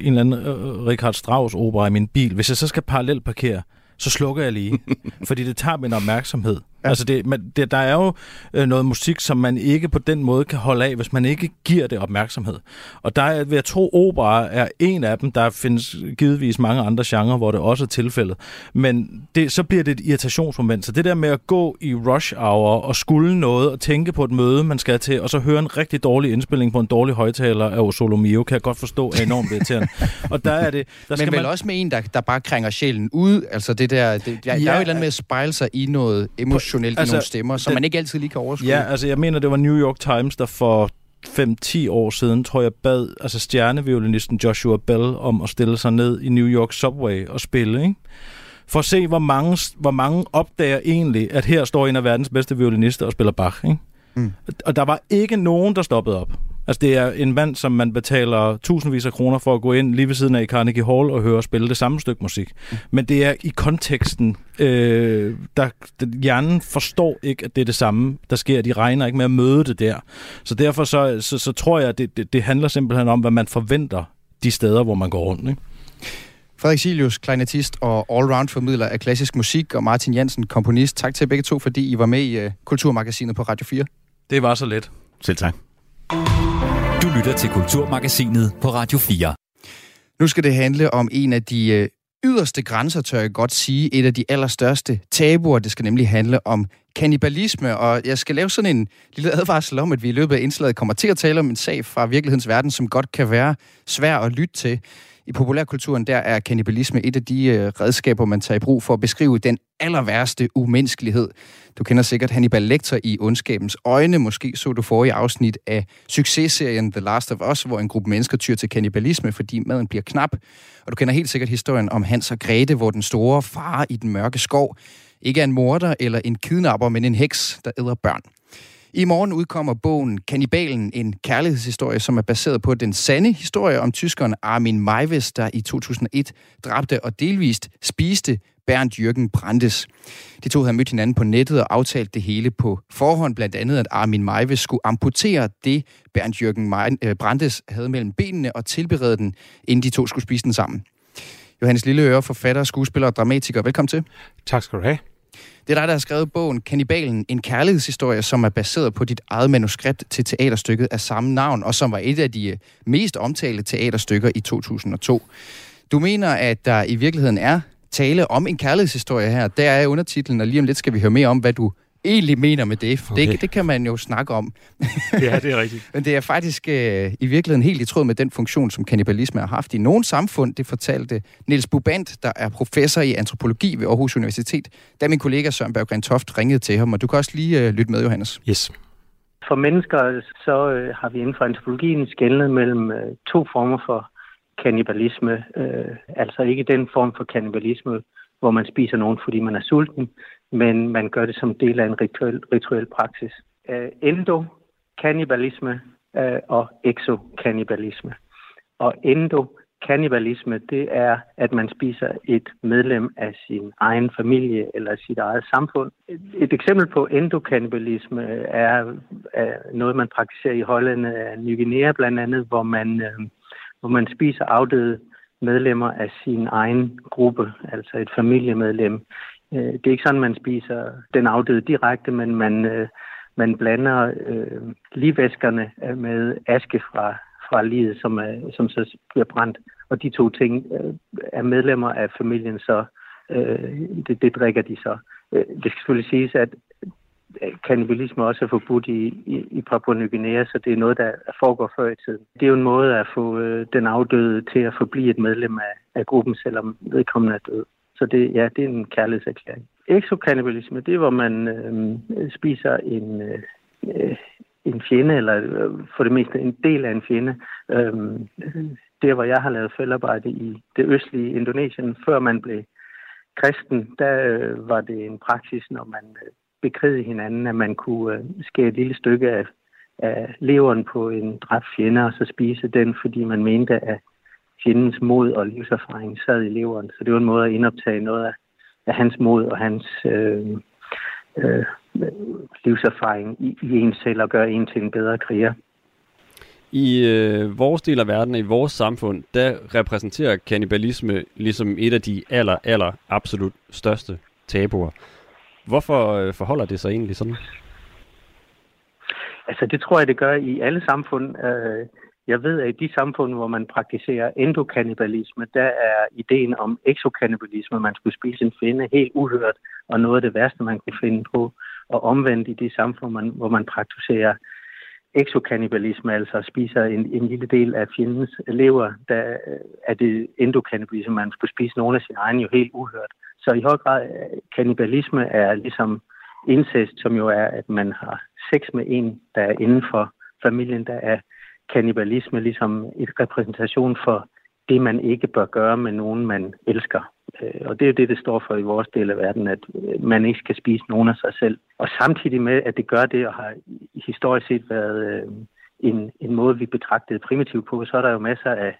en eller anden øh, Richard Strauss opera i min bil, hvis jeg så skal parallelt parkere, så slukker jeg lige, fordi det tager min opmærksomhed. Ja. Altså det, man, det, der er jo øh, noget musik, som man ikke på den måde kan holde af, hvis man ikke giver det opmærksomhed. Og der er, vil jeg tro, opera er en af dem. Der findes givetvis mange andre genrer, hvor det også er tilfældet. Men det, så bliver det et irritationsmoment. Så det der med at gå i rush hour og skulle noget og tænke på et møde, man skal til, og så høre en rigtig dårlig indspilling på en dårlig højtaler af Osolo Mio, kan jeg godt forstå er enormt irriterende. og der er det... Der skal Men vel man... også med en, der, der bare krænger sjælen ud. Altså det der, det, der, ja, der er jo et eller andet med at spejle sig i noget emotionelt, altså, i nogle stemmer, som den- man ikke altid lige kan overskue. Ja, altså jeg mener, det var New York Times, der for 5-10 år siden, tror jeg, bad altså stjerneviolinisten Joshua Bell om at stille sig ned i New York Subway og spille, ikke? For at se, hvor mange, hvor mange opdager egentlig, at her står en af verdens bedste violinister og spiller Bach, ikke? Mm. Og der var ikke nogen, der stoppede op. Altså det er en mand, som man betaler tusindvis af kroner for at gå ind lige ved siden af i Carnegie Hall og høre spille det samme stykke musik. Mm. Men det er i konteksten, øh, der hjernen forstår ikke, at det er det samme, der sker. De regner ikke med at møde det der. Så derfor så, så, så tror jeg, at det, det, det handler simpelthen om, hvad man forventer de steder, hvor man går rundt. Ikke? Frederik Silius, klarinettist og allround formidler af klassisk musik, og Martin Jensen, komponist. Tak til begge to, fordi I var med i uh, Kulturmagasinet på Radio 4. Det var så let. Selv tak. Lytter til Kulturmagasinet på Radio 4. Nu skal det handle om en af de øh, yderste grænser, tør jeg godt sige. Et af de allerstørste tabuer. Det skal nemlig handle om kannibalisme. Og jeg skal lave sådan en lille advarsel om, at vi i løbet af indslaget kommer til at tale om en sag fra virkelighedens verden, som godt kan være svær at lytte til. I populærkulturen der er kannibalisme et af de øh, redskaber, man tager i brug for at beskrive den aller værste umenneskelighed. Du kender sikkert Hannibal Lecter i Ondskabens Øjne. Måske så du forrige afsnit af successerien The Last of Us, hvor en gruppe mennesker tyr til kannibalisme, fordi maden bliver knap. Og du kender helt sikkert historien om Hans og Grete, hvor den store far i den mørke skov ikke er en morder eller en kidnapper, men en heks, der æder børn. I morgen udkommer bogen Kannibalen, en kærlighedshistorie, som er baseret på den sande historie om tyskeren Armin Meiwes, der i 2001 dræbte og delvist spiste Bernd Jørgen Brandes. De to havde mødt hinanden på nettet og aftalt det hele på forhånd, blandt andet at Armin Meiwes skulle amputere det, Bernd Jørgen øh, Brandes havde mellem benene og tilberede den, inden de to skulle spise den sammen. Johannes Lilleøre, forfatter, skuespiller og dramatiker. Velkommen til. Tak skal du have. Det er dig, der har skrevet bogen Kannibalen, en kærlighedshistorie, som er baseret på dit eget manuskript til teaterstykket af samme navn, og som var et af de øh, mest omtalte teaterstykker i 2002. Du mener, at der i virkeligheden er tale om en kærlighedshistorie her. Der er undertitlen, og lige om lidt skal vi høre mere om, hvad du egentlig mener med det. Okay. det. Det kan man jo snakke om. ja, det er rigtigt. Men det er faktisk øh, i virkeligheden helt i tråd med den funktion, som kannibalisme har haft i nogle samfund. Det fortalte Niels Bubant, der er professor i antropologi ved Aarhus Universitet, da min kollega Søren Berggren Toft ringede til ham. Og du kan også lige øh, lytte med, Johannes. Yes. For mennesker, så øh, har vi inden for antropologien skældnet mellem øh, to former for kannibalisme. Øh, altså ikke den form for kannibalisme, hvor man spiser nogen, fordi man er sulten, men man gør det som del af en rituel, rituel praksis. Øh, uh, endo-kannibalisme uh, øh, og exokannibalisme. Og endokannibalisme, det er, at man spiser et medlem af sin egen familie eller sit eget samfund. Et eksempel på endokannibalisme er, er noget, man praktiserer i Holland af Ny Guinea blandt andet, hvor man, uh, hvor man spiser afdøde medlemmer af sin egen gruppe, altså et familiemedlem, Øh, det er ikke sådan, man spiser den afdøde direkte, men man, øh, man blander øh, livvæskerne øh, med aske fra, fra livet, som, er, som så bliver brændt. Og de to ting øh, er medlemmer af familien, så øh, det, det drikker de så. Øh, det skal selvfølgelig siges, at kannibalisme også er forbudt i, i, i Papua Ny Guinea, så det er noget, der foregår før i tiden. Det er jo en måde at få øh, den afdøde til at forblive et medlem af, af gruppen, selvom vedkommende er død. Så det, ja, det er en kærlighedserklæring. Exokannibalisme, det er, hvor man øh, spiser en, øh, en fjende, eller øh, for det meste en del af en fjende. Øh, der, hvor jeg har lavet fældarbejde i det østlige Indonesien, før man blev kristen, der øh, var det en praksis, når man øh, bekrigede hinanden, at man kunne øh, skære et lille stykke af, af leveren på en dræbt fjende, og så spise den, fordi man mente, at fjendens mod og livserfaring sad i leveren. Så det var en måde at indoptage noget af, af hans mod og hans øh, øh, livserfaring i, i en selv og gøre en til en bedre kriger. I øh, vores del af verden, i vores samfund, der repræsenterer kannibalisme ligesom et af de aller, aller absolut største tabuer. Hvorfor øh, forholder det sig egentlig sådan? Altså det tror jeg, det gør i alle samfund. Øh, jeg ved, at i de samfund, hvor man praktiserer endokannibalisme, der er ideen om exokannibalisme, man skulle spise en finde, helt uhørt, og noget af det værste, man kunne finde på. Og omvendt i de samfund, man, hvor man praktiserer exokannibalisme, altså spiser en, en lille del af fjendens lever, der øh, er det endokannibalisme, man skulle spise nogle af sine egne, jo helt uhørt. Så i høj grad, øh, kannibalisme er ligesom incest, som jo er, at man har sex med en, der er inden for familien, der er kannibalisme ligesom et repræsentation for det, man ikke bør gøre med nogen, man elsker. Øh, og det er jo det, det står for i vores del af verden, at øh, man ikke skal spise nogen af sig selv. Og samtidig med, at det gør det, og har historisk set været øh, en, en måde, vi betragtede primitivt på, så er der jo masser af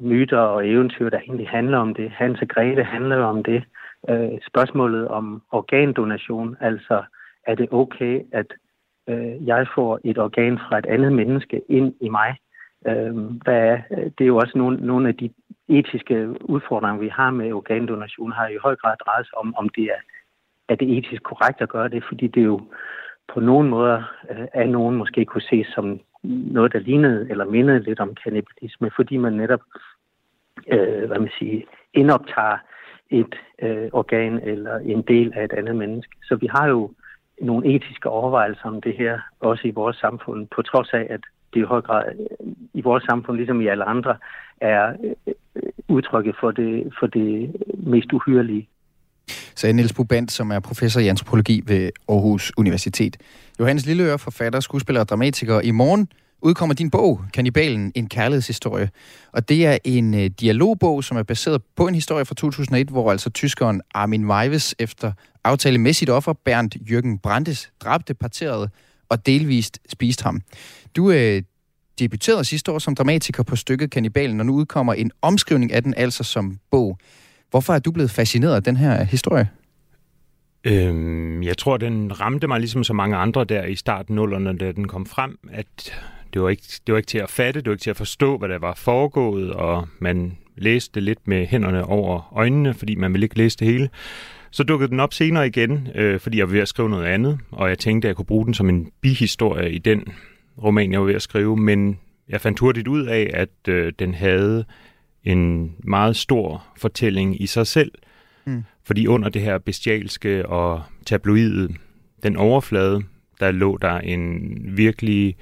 myter og eventyr, der egentlig handler om det. Hans og Grete handler om det. Spørgsmålet om organdonation, altså er det okay, at øh, jeg får et organ fra et andet menneske ind i mig. Øh, er, det er jo også nogle, nogle af de etiske udfordringer, vi har med organdonation, har i høj grad drejet sig om, om det er, er det etisk korrekt at gøre det, fordi det jo på nogen måder øh, nogen måske kunne ses som noget, der lignede eller mindede lidt om kanibalisme, fordi man netop øh, hvad man siger, indoptager et øh, organ eller en del af et andet menneske. Så vi har jo nogle etiske overvejelser om det her, også i vores samfund, på trods af, at det i høj grad i vores samfund, ligesom i alle andre, er øh, udtrykket for det, for det mest uhyrelige. Sagde Niels Bubant, som er professor i antropologi ved Aarhus Universitet. Johannes Lilleør, forfatter, skuespiller og dramatiker. I morgen udkommer din bog, Kannibalen, en kærlighedshistorie. Og det er en øh, dialogbog, som er baseret på en historie fra 2001, hvor altså tyskeren Armin Weives efter aftale med sit offer, Bernd Jørgen Brandes, dræbte, parteret og delvist spiste ham. Du øh, debuterede sidste år som dramatiker på stykket Kannibalen, og nu udkommer en omskrivning af den altså som bog. Hvorfor er du blevet fascineret af den her historie? Øhm, jeg tror, den ramte mig ligesom så mange andre der i starten nullerne, da den kom frem, at det var, ikke, det var ikke til at fatte, det var ikke til at forstå, hvad der var foregået, og man læste det lidt med hænderne over øjnene, fordi man ville ikke læse det hele. Så dukkede den op senere igen, øh, fordi jeg var ved at skrive noget andet, og jeg tænkte, at jeg kunne bruge den som en bihistorie i den roman, jeg var ved at skrive, men jeg fandt hurtigt ud af, at øh, den havde en meget stor fortælling i sig selv, mm. fordi under det her bestialske og tabloide, den overflade, der lå der en virkelig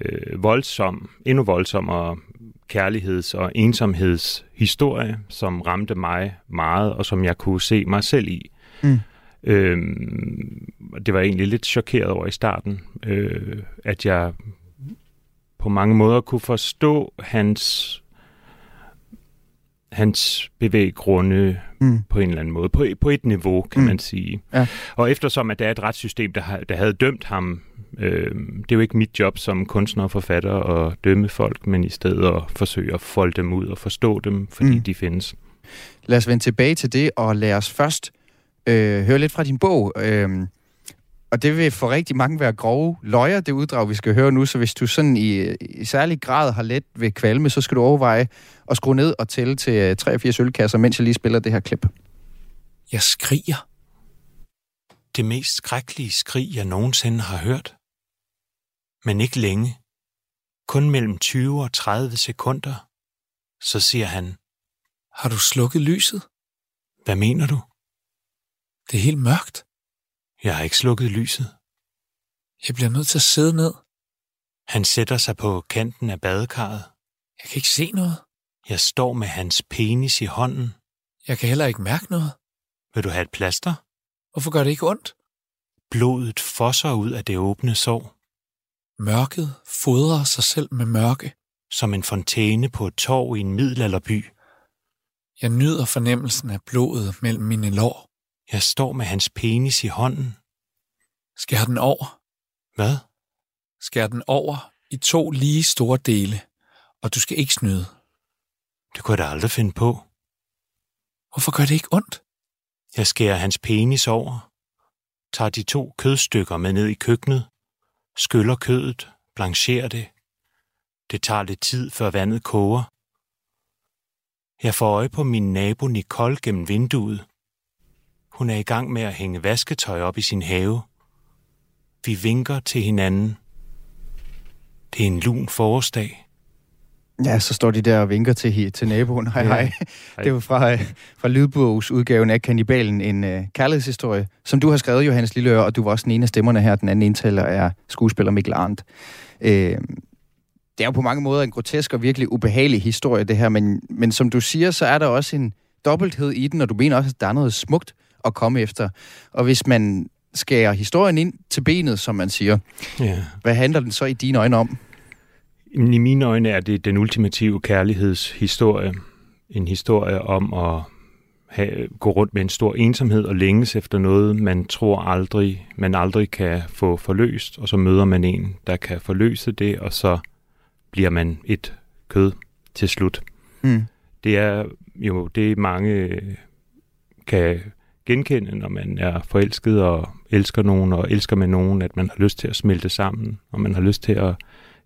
øh, voldsom, endnu voldsommere kærligheds- og ensomhedshistorie, som ramte mig meget, og som jeg kunne se mig selv i. Mm. Øhm, det var jeg egentlig lidt chokeret over i starten, øh, at jeg på mange måder kunne forstå hans hans bevæggrunde mm. på en eller anden måde. På, på et niveau, kan mm. man sige. Ja. Og eftersom at der er et retssystem, der, har, der havde dømt ham, øh, det er jo ikke mit job som kunstner og forfatter at dømme folk, men i stedet at forsøge at folde dem ud og forstå dem, fordi mm. de findes. Lad os vende tilbage til det, og lad os først øh, høre lidt fra din bog. Øh, og det vil for rigtig mange være grove løjer, det uddrag, vi skal høre nu. Så hvis du sådan i, i særlig grad har let ved kvalme, så skal du overveje at skrue ned og tælle til 83 øh, ølkasser, mens jeg lige spiller det her klip. Jeg skriger. Det mest skrækkelige skrig, jeg nogensinde har hørt. Men ikke længe. Kun mellem 20 og 30 sekunder. Så siger han, Har du slukket lyset? Hvad mener du? Det er helt mørkt. Jeg har ikke slukket lyset. Jeg bliver nødt til at sidde ned. Han sætter sig på kanten af badekarret. Jeg kan ikke se noget. Jeg står med hans penis i hånden. Jeg kan heller ikke mærke noget. Vil du have et plaster? Hvorfor gør det ikke ondt? Blodet fosser ud af det åbne sår. Mørket fodrer sig selv med mørke. Som en fontæne på et torv i en middelalderby. Jeg nyder fornemmelsen af blodet mellem mine lår. Jeg står med hans penis i hånden. Skær den over. Hvad? Skær den over i to lige store dele, og du skal ikke snyde. Det kunne jeg da aldrig finde på. Hvorfor gør det ikke ondt? Jeg skærer hans penis over, tager de to kødstykker med ned i køkkenet, skyller kødet, blancherer det. Det tager lidt tid, før vandet koger. Jeg får øje på min nabo Nicole gennem vinduet. Hun er i gang med at hænge vasketøj op i sin have. Vi vinker til hinanden. Det er en lun forårsdag. Ja, så står de der og vinker til, til naboen. Hej, hej. Det er jo fra, fra Lydbogs udgaven af Kannibalen, en uh, kærlighedshistorie, som du har skrevet, Johannes Lilleør, og du var også den ene af stemmerne her. Den anden indtaler er skuespiller Mikkel Arndt. Uh, det er jo på mange måder en grotesk og virkelig ubehagelig historie, det her, men, men som du siger, så er der også en dobbelthed i den, og du mener også, at der er noget smukt at komme efter. Og hvis man skærer historien ind til benet, som man siger, ja. hvad handler den så i dine øjne om? I mine øjne er det den ultimative kærlighedshistorie. En historie om at have, gå rundt med en stor ensomhed og længes efter noget, man tror aldrig, man aldrig kan få forløst, og så møder man en, der kan forløse det, og så bliver man et kød til slut. Mm. Det er jo det mange kan genkende, når man er forelsket og elsker nogen, og elsker med nogen, at man har lyst til at smelte sammen, og man har lyst til at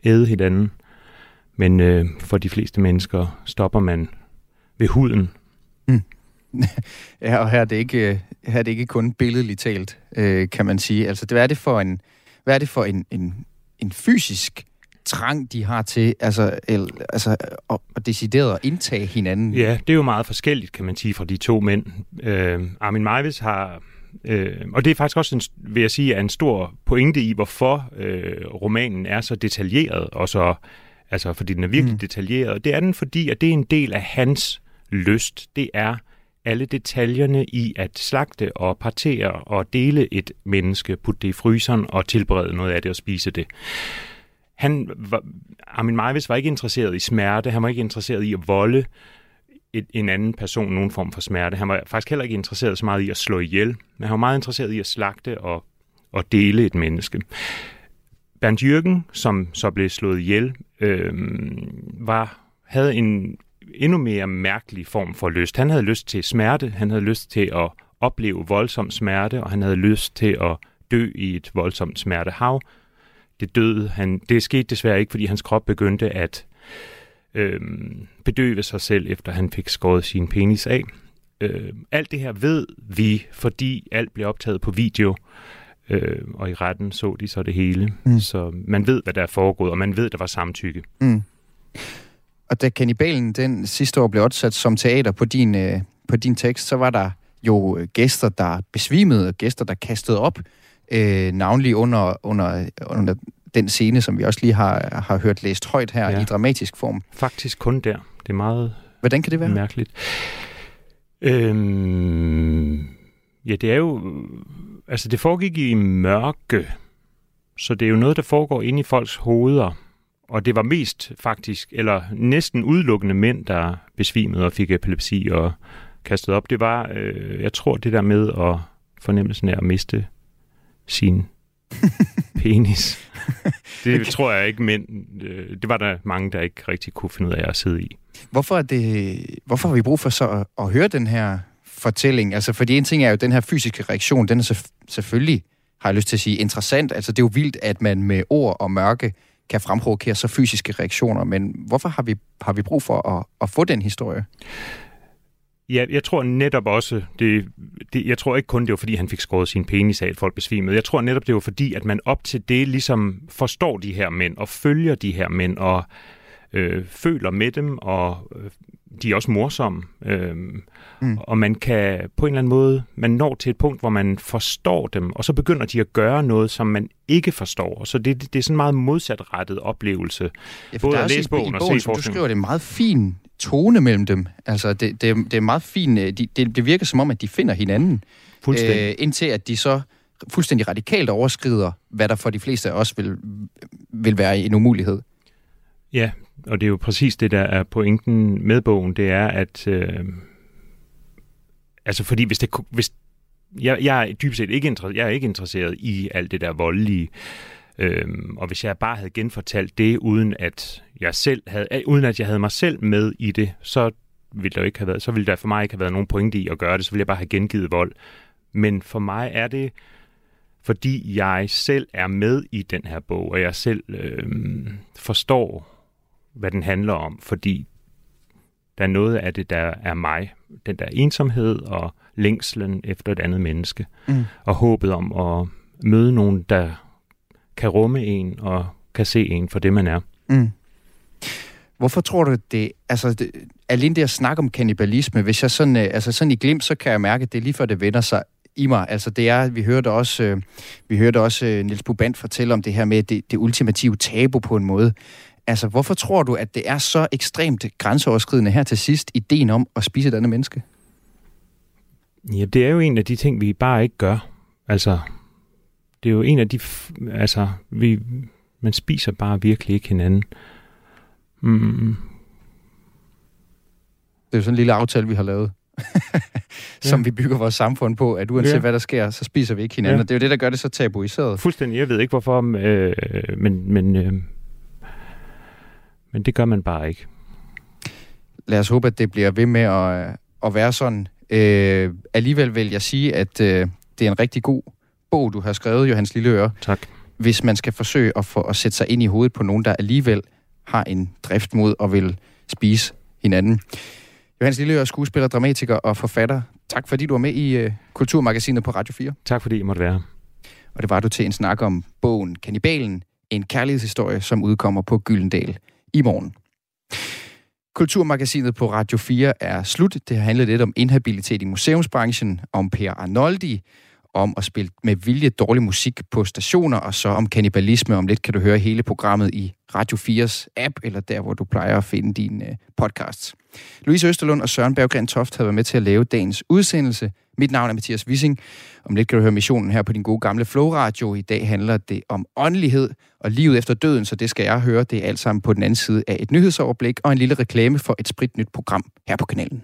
æde hinanden. Men øh, for de fleste mennesker stopper man ved huden. Mm. ja, og her er det ikke, øh, her er det ikke kun billedligt talt, øh, kan man sige. Altså, hvad er det for en, hvad er det for en, en, en fysisk trang, de har til altså, el, altså, at, at decideret at indtage hinanden? Ja, det er jo meget forskelligt, kan man sige, fra de to mænd. Øh, Armin Meiwes har Øh, og det er faktisk også, en, vil jeg sige, er en stor pointe i, hvorfor øh, romanen er så detaljeret, og så, altså fordi den er virkelig mm. detaljeret. Det er den, fordi at det er en del af hans lyst. Det er alle detaljerne i at slagte og partere og dele et menneske, putte det i fryseren og tilberede noget af det og spise det. Han var, Armin Meiwes var ikke interesseret i smerte, han var ikke interesseret i at volde et, en anden person nogen form for smerte. Han var faktisk heller ikke interesseret så meget i at slå ihjel, men han var meget interesseret i at slagte og, og dele et menneske. Bernd Jürgen, som så blev slået ihjel, øh, var, havde en endnu mere mærkelig form for lyst. Han havde lyst til smerte, han havde lyst til at opleve voldsom smerte, og han havde lyst til at dø i et voldsomt smertehav. Det døde han. Det skete desværre ikke, fordi hans krop begyndte at øh, bedøve sig selv, efter han fik skåret sin penis af. Øh, alt det her ved vi, fordi alt blev optaget på video, øh, og i retten så de så det hele. Mm. Så man ved, hvad der er foregået, og man ved, der var samtykke. Mm. Og da Kannibalen den sidste år blev opsat som teater på din, øh, på din tekst, så var der jo øh, gæster, der besvimede, og gæster, der kastede op, øh, navnlig under, under, under den scene, som vi også lige har, har hørt læst højt her ja. i dramatisk form. Faktisk kun der. Det er meget Hvordan kan det være? mærkeligt. Øhm, ja, det er jo... Altså, det foregik i mørke, så det er jo noget, der foregår inde i folks hoveder. Og det var mest faktisk, eller næsten udelukkende mænd, der besvimede og fik epilepsi og kastede op. Det var, øh, jeg tror, det der med at fornemmelsen af at miste sin penis. Det okay. tror jeg ikke, men øh, det var der mange, der ikke rigtig kunne finde ud af at sidde i. Hvorfor, er det, hvorfor har vi brug for så at, at høre den her fortælling? Altså, fordi en ting er jo den her fysiske reaktion, den er så, selvfølgelig, har jeg lyst til at sige, interessant. Altså, det er jo vildt, at man med ord og mørke kan fremprovokere så fysiske reaktioner, men hvorfor har vi, har vi brug for at, at få den historie? Ja, jeg tror netop også, det, det, jeg tror ikke kun, det var fordi, han fik skåret sin penis af, at folk besvimede. Jeg tror netop, det var fordi, at man op til det ligesom forstår de her mænd, og følger de her mænd, og øh, føler med dem, og øh, de er også morsomme. Øh, mm. Og man kan på en eller anden måde, man når til et punkt, hvor man forstår dem, og så begynder de at gøre noget, som man ikke forstår. Så det, det, det er sådan en meget modsatrettet oplevelse. Ja, Både at læse bogen og se forskning. Du skriver, det er meget fin tone mellem dem. Altså, det, det, det er meget fint. Øh, de, det, det virker som om, at de finder hinanden. Fuldstændig. Øh, indtil at de så fuldstændig radikalt overskrider, hvad der for de fleste af os vil, vil være en umulighed. Ja, og det er jo præcis det, der er pointen med bogen, det er, at øh, altså fordi hvis det, hvis, jeg, jeg er dybest set ikke, jeg er ikke interesseret i alt det der voldelige, Øhm, og hvis jeg bare havde genfortalt det, uden at jeg selv havde, øh, uden at jeg havde mig selv med i det, så ville der ikke have været, så ville der for mig ikke have været nogen pointe i at gøre det, så ville jeg bare have gengivet vold. Men for mig er det, fordi jeg selv er med i den her bog, og jeg selv øhm, forstår, hvad den handler om, fordi der er noget af det, der er mig. Den der ensomhed og længslen efter et andet menneske. Mm. Og håbet om at møde nogen, der kan rumme en og kan se en for det, man er. Mm. Hvorfor tror du, det... Altså, det, alene det at snakke om kannibalisme, hvis jeg sådan, øh, altså sådan i glimt, så kan jeg mærke, at det er lige før det vender sig i mig. Altså det er, vi hørte også, øh, vi hørte også øh, Niels Buband fortælle om det her med det, det ultimative tabu på en måde. Altså hvorfor tror du, at det er så ekstremt grænseoverskridende her til sidst, ideen om at spise et andet menneske? Ja, det er jo en af de ting, vi bare ikke gør. Altså, det er jo en af de... Altså, vi, man spiser bare virkelig ikke hinanden. Mm. Det er jo sådan en lille aftale, vi har lavet. som ja. vi bygger vores samfund på, at uanset ja. hvad der sker, så spiser vi ikke hinanden. Ja. Og det er jo det, der gør det så tabuiseret. Fuldstændig. Jeg ved ikke hvorfor, øh, men, men, øh, men det gør man bare ikke. Lad os håbe, at det bliver ved med at, at være sådan. Øh, alligevel vil jeg sige, at øh, det er en rigtig god bog, du har skrevet, Johannes Lilleøre. Tak. Hvis man skal forsøge at, få, at sætte sig ind i hovedet på nogen, der alligevel har en drift mod at vil spise hinanden. Johannes Lilleøre, skuespiller, dramatiker og forfatter. Tak fordi du var med i uh, Kulturmagasinet på Radio 4. Tak fordi jeg måtte være. Og det var du til en snak om bogen Kannibalen, en kærlighedshistorie, som udkommer på Gyldendal i morgen. Kulturmagasinet på Radio 4 er slut. Det har handlet lidt om inhabilitet i museumsbranchen, om Per Arnoldi, om at spille med vilje dårlig musik på stationer, og så om kannibalisme. Om lidt kan du høre hele programmet i Radio 4's app, eller der, hvor du plejer at finde dine øh, podcasts. Louise Østerlund og Søren Berggren Toft havde været med til at lave dagens udsendelse. Mit navn er Mathias Wissing. Om lidt kan du høre missionen her på din gode gamle Flow Radio. I dag handler det om åndelighed og livet efter døden, så det skal jeg høre. Det er alt sammen på den anden side af et nyhedsoverblik og en lille reklame for et spritnyt program her på kanalen.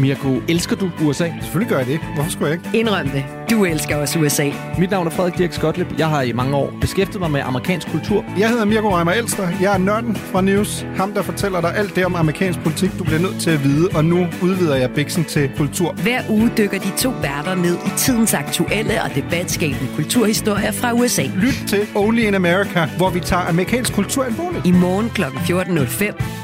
Mirko, elsker du USA? Selvfølgelig gør jeg det. Hvorfor skulle jeg ikke? Indrøm det. Du elsker også USA. Mit navn er Frederik Dirk Skotlip. Jeg har i mange år beskæftiget mig med amerikansk kultur. Jeg hedder Mirko Reimer Elster. Jeg er nørden fra News. Ham, der fortæller dig alt det om amerikansk politik, du bliver nødt til at vide. Og nu udvider jeg bæksen til kultur. Hver uge dykker de to værter ned i tidens aktuelle og debatskabende kulturhistorier fra USA. Lyt til Only in America, hvor vi tager amerikansk kultur alvorligt. I morgen kl. 14.05